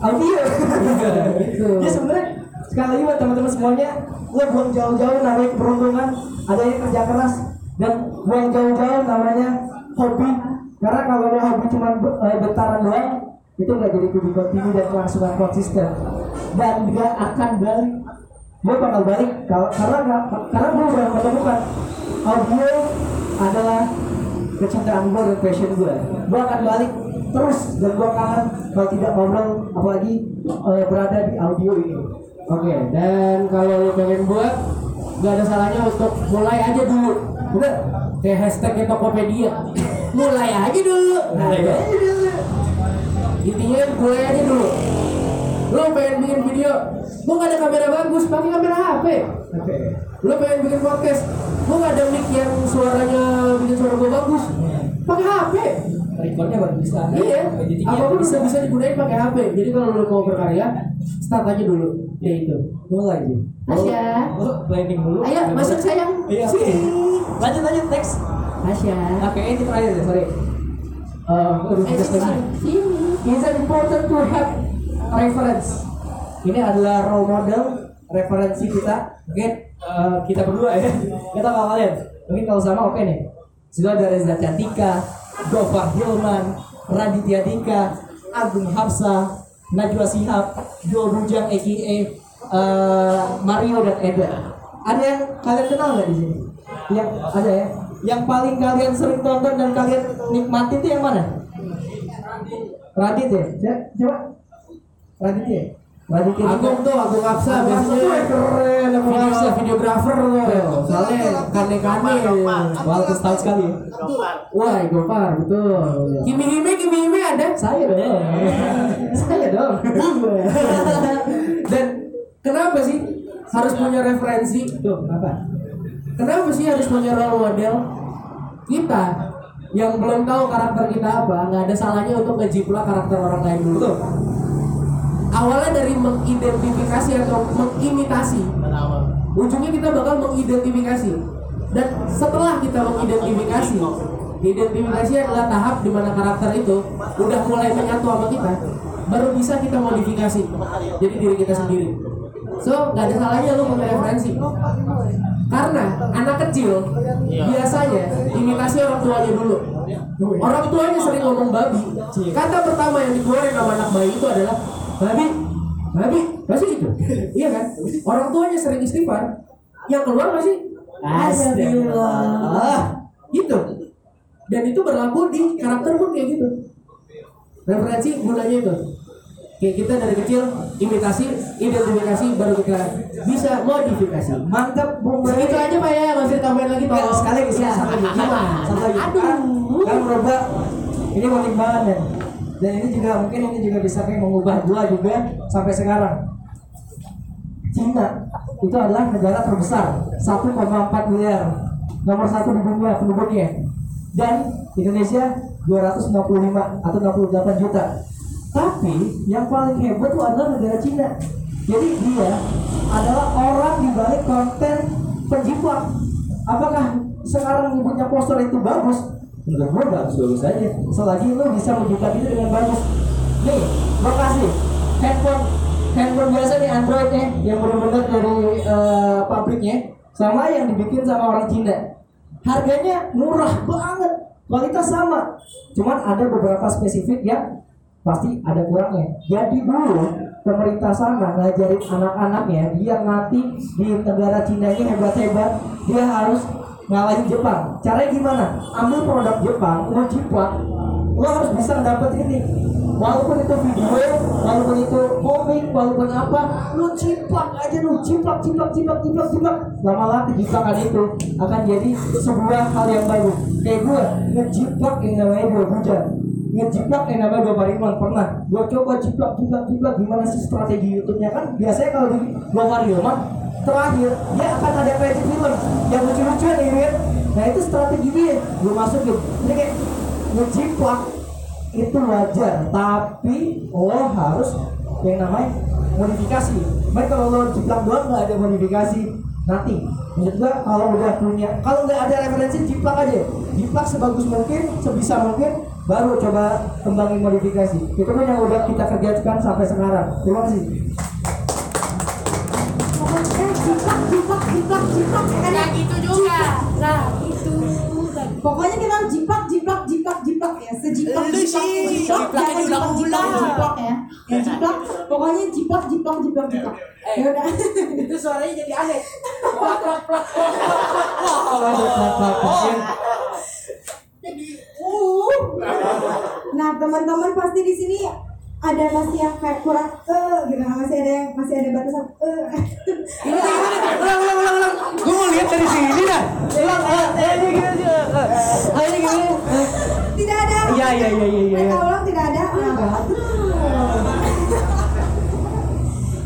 audio. Gitu. Ya sebenarnya sekali lagi buat teman-teman semuanya, lo buang jauh-jauh namanya keberuntungan, ada yang kerja keras dan buang jauh-jauh namanya hobi. Karena kalau hobi cuma eh, bentaran doang, itu nggak jadi to be continue dan kelangsungan konsisten dan nggak akan balik. Gue bakal balik kalau karena nggak karena gue udah menemukan audio adalah kecintaan gue dan passion gue. Gue akan balik terus dan gue kangen kalau tidak ngobrol apalagi eh, berada di audio ini. Oke, dan kalau lo pengen buat, gak ada salahnya untuk mulai aja dulu. Udah, kayak hashtagnya Tokopedia. mulai aja dulu. Nah, Iya. itu. Intinya mulai aja dulu. Lo pengen bikin video, lo gak ada kamera bagus, pakai kamera HP. Oke. Lo pengen bikin podcast, lo gak ada mic yang suaranya bikin suara gue bagus, pakai HP. Recordnya baru bisa. Iya, Editingnya apa pun bisa bisa digunain pakai HP. Jadi kalau lo mau berkarya, start aja dulu. Ya itu. mulai sih. Asya. Lo planning dulu. Ayo masuk sayang. Iya. Lanjut lanjut next. Asya. Oke, ini terakhir deh, sorry. Uh, Eh, sini. It's important to have reference. Ini adalah role model referensi kita. Oke, eh, kita berdua ya. Kita kalau kalian. Mungkin kalau sama oke nih. Sudah ada Reza Cantika, Gofar Hilman, Raditya Dika, Agung Hapsa, Najwa Sihab, Joe Bujang aka eh, Mario dan Eda. Ada yang kalian kenal nggak di sini? Yang ada ya? Yang paling kalian sering tonton dan kalian nikmati itu yang mana? Radit? Ya, Coba. Radit ya? Radit ya? Agung tuh Agung Hapsa biasanya keren Hapsa. videografer tuh. Soalnya kane-kane. Walaupun setahun sekali. Wah, Gopar betul. Kimi Hime, Kimi Hime ada. Saya dong. Saya dong. Dan kenapa sih harus punya referensi? Tuh, kenapa? Kenapa sih harus punya role model? Kita yang belum tahu karakter kita apa, nggak ada salahnya untuk ngejiplak karakter orang lain dulu. Awalnya dari mengidentifikasi atau mengimitasi, ujungnya kita bakal mengidentifikasi. Dan setelah kita mengidentifikasi, identifikasi adalah tahap di mana karakter itu udah mulai menyatu sama kita, baru bisa kita modifikasi jadi diri kita sendiri. So, nggak ada salahnya lu punya referensi. Karena anak kecil biasanya imitasi orang tuanya dulu. Orang tuanya sering ngomong babi. Kata pertama yang dikeluarin sama anak bayi itu adalah babi, babi, masih gitu. Iya kan? Orang tuanya sering istighfar, yang keluar masih Astagfirullah. Gitu. Dan itu berlaku di karakter pun kayak gitu. Referensi gunanya itu. Kayak kita dari kecil imitasi, identifikasi, baru kita bisa modifikasi. Mantap Bung Segitu aja pak ya, masih tambahin lagi pak. Sekali ya, satu lagi. Gimana? Satu lagi. Aduh. Kan gua ini unik banget ya. Dan ini juga mungkin ini juga bisa kayak mengubah gua juga sampai sekarang. Cina itu adalah negara terbesar 1,4 miliar. Nomor satu di dunia penduduknya. Dan Indonesia 265 atau 68 juta. Tapi yang paling hebat itu adalah negara Cina. Jadi dia adalah orang di balik konten penjiplak apakah sekarang nyebutnya poster itu bagus enggak gue bagus bagus aja. Selagi lu bisa menjiplak itu dengan bagus. Nih kasih handphone handphone biasa nih Android nya yang benar-benar dari eh, pabriknya sama yang dibikin sama orang Cina. Harganya murah banget kualitas sama. Cuman ada beberapa spesifik yang pasti ada kurangnya. Jadi dulu pemerintah sana ngajarin anak-anaknya dia nanti di negara Cina ini hebat-hebat dia harus ngalahin Jepang. Caranya gimana? Ambil produk Jepang lo jiplak lo harus bisa dapet ini. Walaupun itu video walaupun itu komik walaupun apa lu ciplak aja lu ciplak ciplak ciplak ciplak ciplak lama-lama kejiplakan itu akan jadi sebuah hal yang bagus kayak gue ngejiplak yang namanya gue hujan ngejiplak yang namanya gue Pariman pernah. Gue coba jiplak jiplak jiplak gimana sih strategi YouTube-nya? Kan biasanya kalau di gue Pariman terakhir dia akan ada kreatif film yang lucu-lucuan ya kan nah itu strategi dia. Gue masukin jadi kayak ngejiplak. Itu wajar tapi lo harus yang namanya modifikasi. Baik kalau lo jiplak doang nggak ada modifikasi. Nanti menurut gua kalau udah punya kalau nggak ada referensi jiplak aja. Jiplak sebagus mungkin sebisa mungkin baru coba kembangin modifikasi itu kan yang udah kita kerjakan sampai sekarang terima kasih Pokoknya jiplak, jiplak, jiplak, jiplak. Karena gitu juga. Nah, itu. Pokoknya kita harus jiplak, jiplak, jiplak, jiplak ya. Sejiplak, jiplak, sih, jiplak, jiplaknya jangan jiplak, diulang-ulang. jiplak, jiplak ya. Ya jiplak, pokoknya jiplak, jiplak, jiplak, jiplak. Ya udah. Itu suaranya jadi aneh. Nah, teman-teman pasti di sini ada masih yang kayak kurang eh gitu. Masih ada yang masih ada batasan eh. Ulang, ulang, ulang, ulang. Gue mau lihat dari sini dah. Ulang, ini gini ini gini. Tidak ada. Iya, iya, iya, iya, iya. mereka ulang tidak ada. Nah,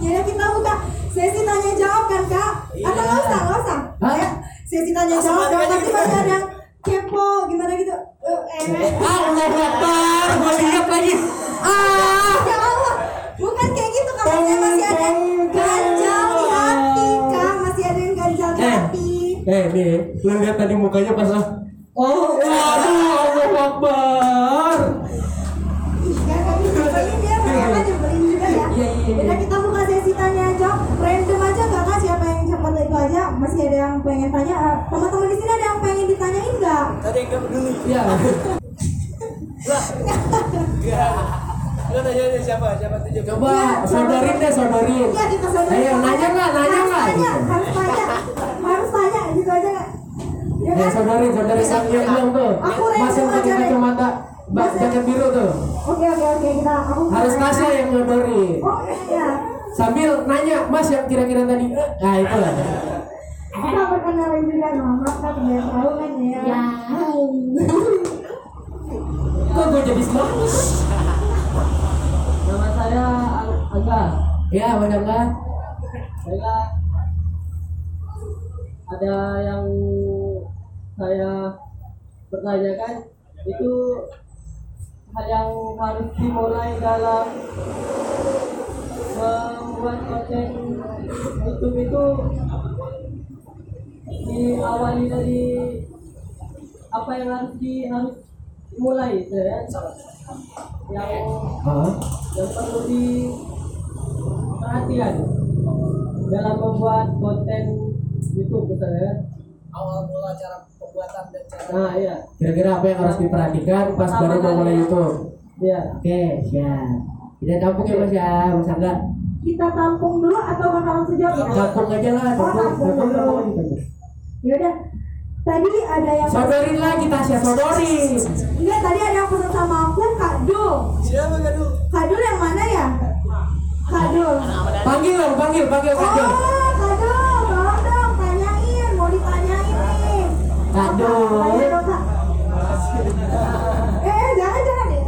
Jadi kita buka. Sesi tanya jawab kan kak? Atau nggak usah nggak usah? Ya, sesi tanya jawab nanti masih ada kepo gimana gitu. Eh, eh, Ah, Allah Akbar. Gue lihat lagi. Ah. Ya Allah, bukan kayak gitu katanya masih ada ganjal di hati kak, masih ada yang ganjal di Eh. hati. Eh, nih, lu lihat tadi mukanya pas ah. Oh, waduh, Allah Akbar. Ya kami nyebelin dia, mereka nyebelin juga ya. Iya, iya, iya. Kita buka sesi tanya jawab, kak cepat itu aja. Masih ada yang pengen tanya. Eh, Teman-teman di sini ada yang pengen ditanyain nggak? Ada yang gak peduli. Iya. Lo tanya aja siapa? Siapa tuh? Coba sodorin deh, sodorin. Iya kita saudara. Ayo, nanya nggak, nanya nggak? Harus tanya, harus tanya gitu aja nggak? Ya Ya, kan? sodorin, sodorin yang yang belum tuh. Aku Mas yang random pakai kacamata, bak jaket biru tuh. Oke oke oke kita aku Harus Tasya yang nyodorin. Oh iya. Sambil nanya, Mas yang kira-kira tadi, eh, nah itu lah. Kita perkenalan juga nama kak biar tahu kan ya. Ya. Kok gue jadi semangat? nama saya Angga Ya, benar nggak? saya ada yang saya pertanyakan itu yang harus dimulai dalam membuat konten YouTube itu diawali dari apa yang harus di harus dimulai gitu ya. Yang yang perlu diperhatikan dalam membuat konten YouTube misalnya awal mula cara pembuatan dan cara nah iya kira-kira apa yang harus diperhatikan pas baru mau mulai YouTube iya oke siap kita tampung ya mas ya mas Angga Kita tampung dulu atau bakal langsung jawab ya? tampung aja lah Oh, tampung tampung tampung dulu. tampung Yaudah. Tadi ada yang sodorin lagi Tasya sodorin Enggak, tadi ada yang pesan sama aku Kak Dul. Siapa kan dulu? Kak Dul yang mana ya? Kak Dul. panggil dong panggil panggil Oh, Kak Dul, tolong dong tanyain, mau ditanyain nih. Kak. Eh, jangan jangan deh.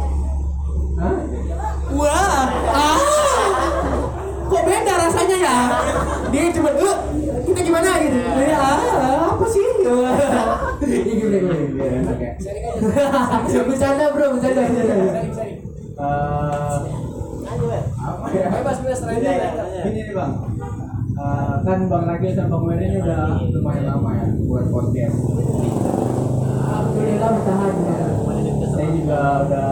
wah ah kok beda rasanya ya dia cuma eh kita gimana gitu ya ah, apa sih Ini gimana gimana oke bercanda bro bercanda Eh, apa ya? Bebas bebas terakhir. ini nih bang, Eh, kan bang Raki sama bang Wery ini udah lumayan lama ya buat podcast. alhamdulillah bertahan ya Saya juga udah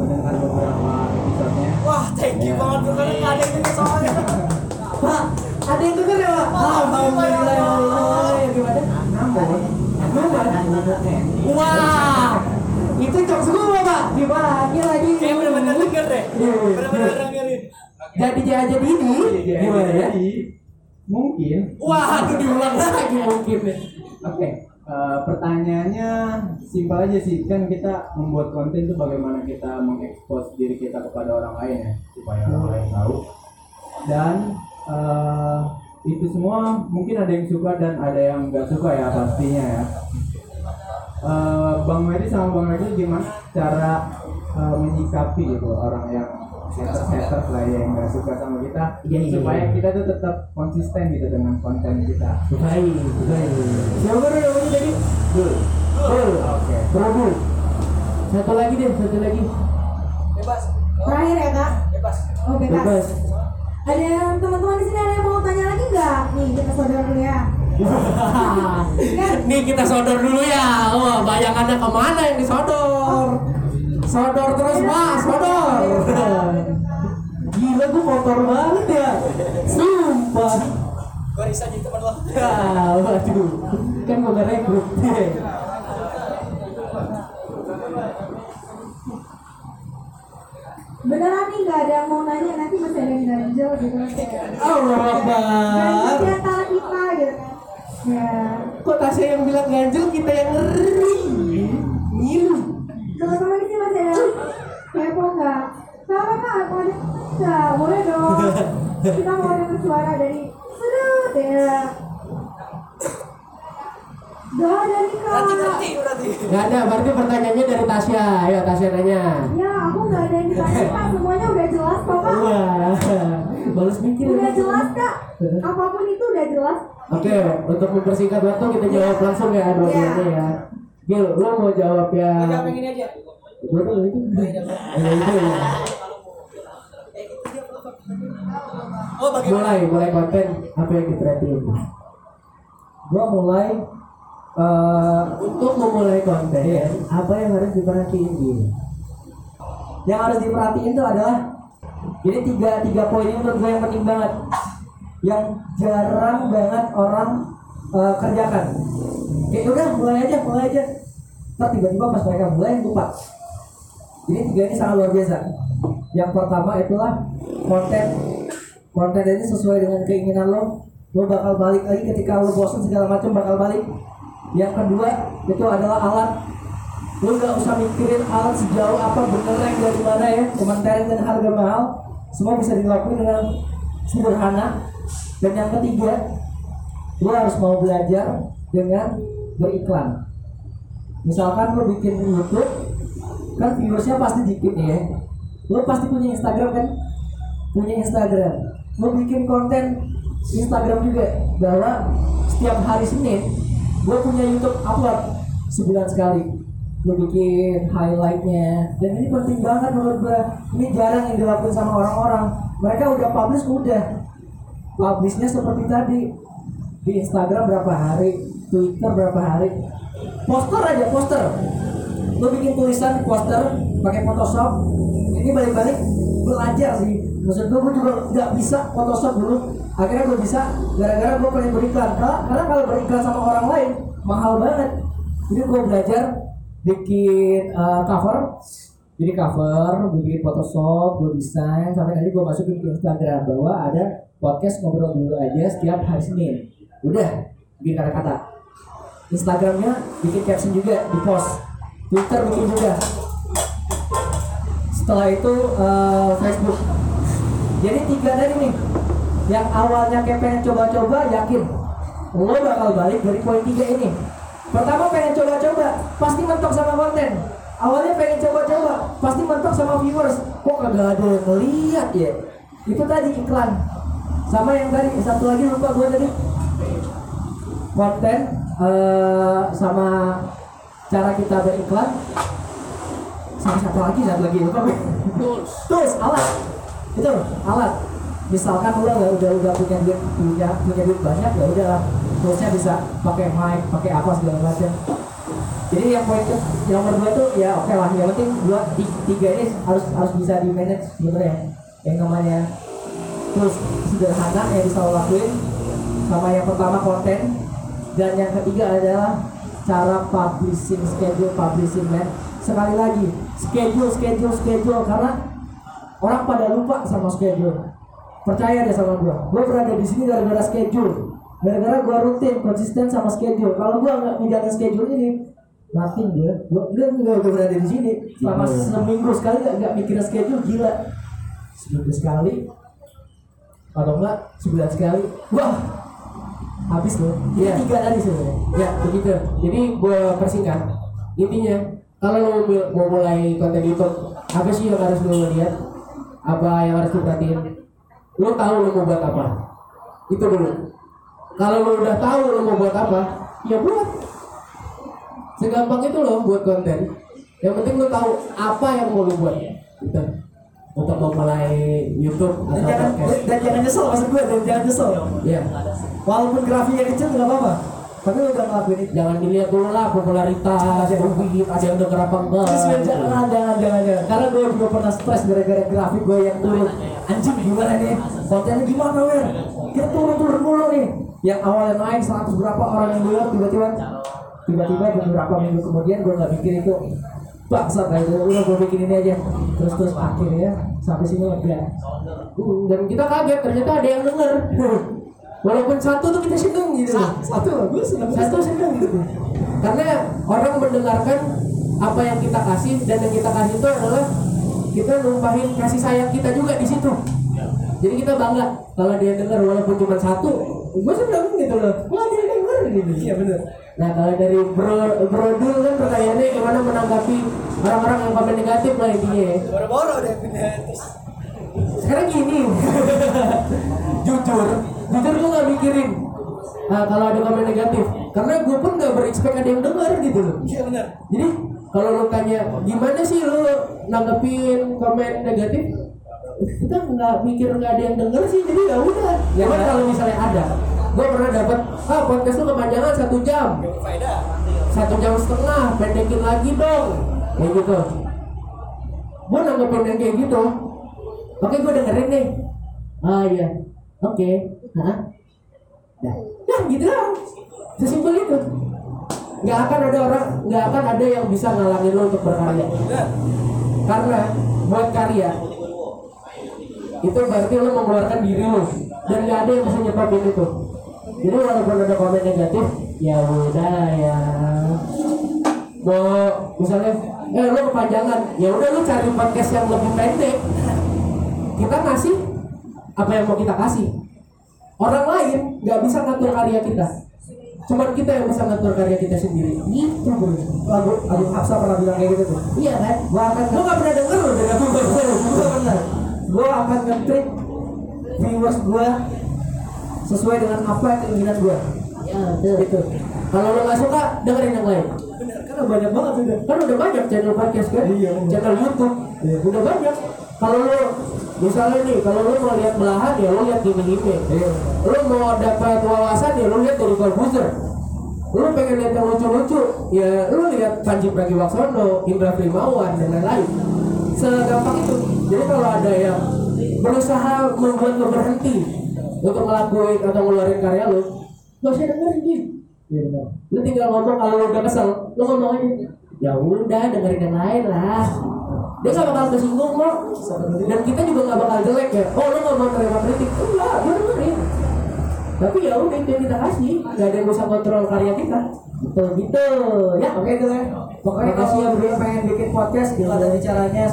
mendengar beberapa episodenya. Wah, thank you banget tuh karena ada yang denger soalnya. pak ada yang denger ya pak alhamdulillah ya Allah ya Namun, Namun, wah itu jokes gua pak dibagi lagi Kayak bener-bener denger deh. Iya, iya. Bener-bener dengerin. jadi jadi ini gimana ya mungkin. wah aduh diulang lagi mungkin nih Oke, eh, pertanyaannya simpel aja sih kan kita membuat konten itu bagaimana kita mengekspos diri kita kepada orang lain ya supaya orang lain tahu dan eh, itu semua mungkin ada yang suka dan ada yang nggak suka ya pastinya ya. Eh, Bang Medi sama Bang Regi gimana cara eh, menyikapi gitu orang yang haters-haters lah ya, yang nggak suka sama kita Iya, iya, supaya iya. kita tuh tetap konsisten gitu dengan konten kita. baik baik siapa dulu namanya tadi Dul Dul Oke. Prabu satu lagi deh satu lagi Bebas. Terakhir ya, Kak. Bebas. Oh, bebas. bebas Ada yang teman-teman di sini ada yang mau tanya lagi nggak? Nih, kita saudara dulu ya. nih kita sodor dulu ya wah bayangannya ke mana yang disodor sodor terus pak sodor gila gue kotor banget ya. Sumpah. Gue Risa jadi teman lo. ya waduh. Kan gue gak rekrut Beneran nih nggak ada yang mau nanya nanti masih ada yang ganjel gitu. Allah Ganjel Akbar di antara kita gitu kan. Ya. kok Tasya yang bilang ganjel kita yang ngeri. Ngilu Teman-teman di sini masih ada kepo nggak? Sama kak, mau ada nggak? Boleh dong. Kita mau dengar suara dari sudut ya. Gak ada nih kak. Nanti berarti. Gak ada, berarti pertanyaannya dari Tasya Ayo Tasya nanya Ya, aku nggak ada yang ditanya kak. Semuanya udah jelas kok kak. Wah, balas mikir Udah jelas kak. Apa pun itu udah jelas. Oke, untuk mempersingkat waktu kita jawab langsung ya dua-duanya ya. Gil, lo mau jawab ya? Gue jawab yang ini aja. Itu. Itu. Oh? Mulai, mulai konten apa yang diperhatiin? gua mulai eh, Untuk memulai konten, apa yang harus diperhatiin Gil? yang harus diperhatiin itu adalah jadi tiga tiga poin ini menurut gue yang penting banget yang jarang banget orang eh, kerjakan. Kayak udah mulai aja mulai aja. Ntar tiba-tiba pas mereka mulai lupa. Jadi tiga ini sangat luar biasa. Yang pertama itulah konten. Konten ini sesuai dengan keinginan lo. Lo bakal balik lagi ketika lo bosan segala macam bakal balik. Yang kedua itu adalah alat. Lu nggak usah mikirin alat sejauh apa bener yang dari mana ya. Komentari dan harga mahal. Semua bisa dilakukan dengan sederhana. Dan yang ketiga lu harus mau belajar dengan beriklan misalkan lu bikin YouTube kan viewersnya pasti dikit ya. Lu pasti punya Instagram kan? Punya Instagram. Lu bikin konten Instagram juga bahwa setiap hari Senin gue punya YouTube upload sebulan sekali. Gue bikin highlightnya. Dan ini penting banget menurut gue ini jarang yang dilakukan sama orang-orang. Mereka udah publish udah. Publishnya seperti tadi di Instagram berapa hari? Twitter berapa hari? Poster aja poster. Lo bikin tulisan poster pakai Photoshop. Ini balik-balik belajar sih. Maksud gue juga nggak bisa Photoshop dulu. Akhirnya gue bisa gara-gara gue pengen beriklan karena kalau beriklan sama orang lain mahal banget. Jadi gue belajar bikin uh, cover. Jadi cover gue bikin Photoshop gue desain. Sampai tadi gue masukin ke Instagram bahwa ada podcast ngobrol dulu aja setiap hari Senin udah bikin kata-kata. Instagramnya bikin caption juga di post. Twitter bikin juga. Setelah itu eh, Facebook. Jadi tiga tadi nih yang awalnya kayak pengen coba-coba yakin lo bakal balik dari poin tiga ini. Pertama pengen coba-coba pasti mentok sama konten. Awalnya pengen coba-coba pasti mentok sama viewers. Kok kagak ada yang ngeliat ya? Itu tadi iklan. Sama yang tadi satu lagi lupa gue tadi konten eh, sama cara kita beriklan sama satu lagi satu lagi gue. Tools. Alat. Itu alat. Misalkan udah udah udah punya duit punya punya duit banyak ya udah toolsnya bisa pakai mic pakai apa segala macam. Jadi yang poin ke yang nomor dua tuh ya oke lah. Yang penting dua ti- tiga ini harus harus bisa di manage sebenarnya. Yang namanya terus sederhana yang bisa lo lakuin. Sama yang pertama konten dan yang ketiga adalah cara publishing schedule publishing man sekali lagi schedule schedule schedule karena orang pada lupa sama schedule. Percaya deh sama gua. Gua berada di sini gara-gara schedule. Gara-gara gua rutin konsisten sama schedule. Kalau gua nggak menjalankan schedule ini nothing gue gua enggak enggak gua berada di sini. Selama seminggu sekali nggak nggak mikirin schedule gila. Seminggu sekali atau enggak sebulan sekali. Wah habis loh Iya. tiga tadi sebenarnya Ya begitu. Jadi gue persingkat. Intinya kalau lo mau, mau mulai konten YouTube, apa sih yang harus lo lihat? Apa yang harus lo perhatiin? Lo tahu lo mau buat apa? Itu dulu. Kalau lo udah tahu lo mau buat apa, ya buat. Segampang itu lo buat konten. Yang penting lo tahu apa yang mau lo buat. Gitu. Untuk memulai YouTube dan atau jangan podcast. dan jangan nyesel maksud gue dan jangan nyesel Ya. walaupun grafiknya kecil nggak apa-apa tapi udah ngelakuin itu jangan dilihat dulu lah popularitas duit ada yang denger apa enggak jangan, jangan, jangan, jangan. Karena gue juga pernah stres gara-gara grafik gue yang turun. Anjing gimana nih? Kontennya gimana, Wer? Kita turun-turun mulu nih. Yang awalnya naik 100 berapa orang yang denger tiba-tiba tiba-tiba beberapa minggu kemudian gue nggak mikir itu Bangsat kayak itu, udah gue bikin ini aja. Terus terus akhirnya sampai sini lega Hmm, dan kita kaget ternyata ada yang denger. Walaupun satu tuh kita seneng gitu. Satu, gue seneng. Satu seneng gitu. Karena orang mendengarkan apa yang kita kasih dan yang kita kasih itu adalah kita numpahin kasih sayang kita juga di situ. Jadi kita bangga kalau dia denger walaupun cuma satu gue seneng gitu loh. Wah dia gitu Iya bener Nah kalau dari bro bro dulu kan pertanyaannya gimana menanggapi orang-orang yang komen negatif lah intinya ya. Boro-boro deh terus. Sekarang gini, jujur, jujur gue gak mikirin nah, kalau ada komen negatif, karena gue pun gak berekspek ada yang dengar gitu loh. Iya benar. Jadi kalau lo tanya gimana sih lo nanggepin komen negatif, kita nggak mikir nggak ada yang denger sih, jadi ya udah. Ya kalau misalnya ada, gue pernah dapat ah podcast lo kepanjangan satu jam, satu jam setengah, pendekin lagi dong, kayak gitu. Gue nanggepin yang kayak gitu, oke gue dengerin nih. Ah iya, oke, Hah? Nah, nah gitu lah, sesimpel itu. Nggak akan ada orang, nggak akan ada yang bisa ngalangin lo untuk berkarya. Karena buat karya itu berarti lo mengeluarkan diri lo dan nggak ada yang bisa nyebabin itu. Jadi walaupun ada komen negatif, ya udah ya. Mau misalnya eh lo kepanjangan ya udah lo cari podcast yang lebih pendek. Kita ngasih apa yang mau kita kasih. Orang lain nggak bisa ngatur karya kita. Cuman kita yang bisa ngatur karya kita sendiri. Gitu bro. Lagu, lagu Hafsa pernah bilang kayak gitu tuh. Iya kan? Gue akan lo nggak pernah denger lo dari aku Gue bener Gue akan nge-treat viewers gue sesuai dengan apa yang keinginan gue Ya, betul. Gitu. Kalau lo nggak suka, dengerin yang lain. Karena banyak banget udah. Kan udah banyak channel podcast kan? Iya. Channel YouTube. Udah banyak. Kalau lo misalnya nih, kalau lo mau lihat belahan ya lo lihat gini-gini. Lo mau dapat wawasan ya lo lihat dari Corbuzier. Lo pengen lihat yang lucu-lucu, ya lo lihat Panji Pragiwaksono, Indra Primawan dan lain-lain. Segampang itu. Jadi kalau ada yang berusaha membuat lo berhenti untuk ngelakuin atau ngeluarin karya lo, gak usah dengerin Jim. Iya benar. Lu tinggal ngomong kalau lu udah kesel, lu ngomong aja. Ya udah dengerin yang lain lah. Dia gak bakal kesinggung kok. Dan kita juga gak bakal jelek ya. Oh lu gak mau terima kritik? Enggak, gue dengerin. Tapi ya udah itu yang kita kasih. Gak ada yang bisa kontrol karya kita. Gitu gitu. Ya Oke itu ya. Pokoknya kalau ya, dia pengen bikin podcast gimana dari caranya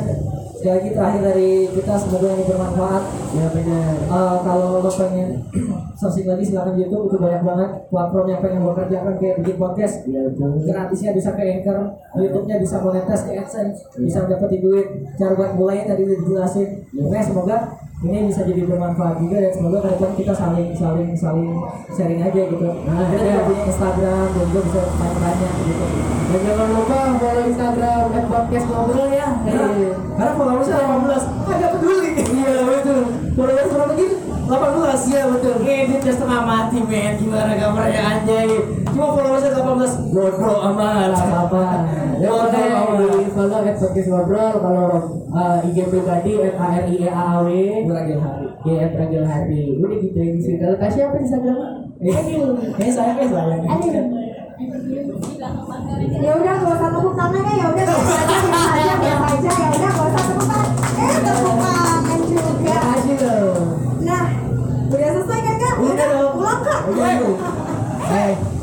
sekali lagi terakhir dari kita semoga ini bermanfaat. Ya benar. Eh, kalau lo pengen searching lagi silakan di YouTube itu banyak banget platform yang pengen lo kerjakan kayak bikin podcast. Ya betul. Gratisnya bisa ke Anchor, YouTube-nya bisa monetis ke AdSense, bisa dapetin duit. Cara buat mulai tadi udah dijelasin. Oke, semoga ini bisa jadi bermanfaat juga dan semoga ke depan kita saling saling saling sharing aja gitu. Nah, kita juga punya Instagram dan juga bisa tanya-tanya gitu. Dan jangan lupa follow Instagram dan podcast ngobrol ya. Karena followersnya 18 Agak peduli Iya betul Followers berapa gitu? 18 Iya betul. Ngeditnya setengah mati men. Gimana gambarnya anjay? Cuma followersnya 18 Bodoh amat apa? Ya udah mau di follow at podcast ngobrol. Kalau uh, IG pribadi at A R I E A W. Ragil Hari. Ya Ragil Hari. Udah gitu yang isi Kalau kasih apa di Instagram? Eh saya kayak saya. ya udah gak usah tepuk tangannya ya. Udah biasa aja biasa aja biasa aja. Ya Vai.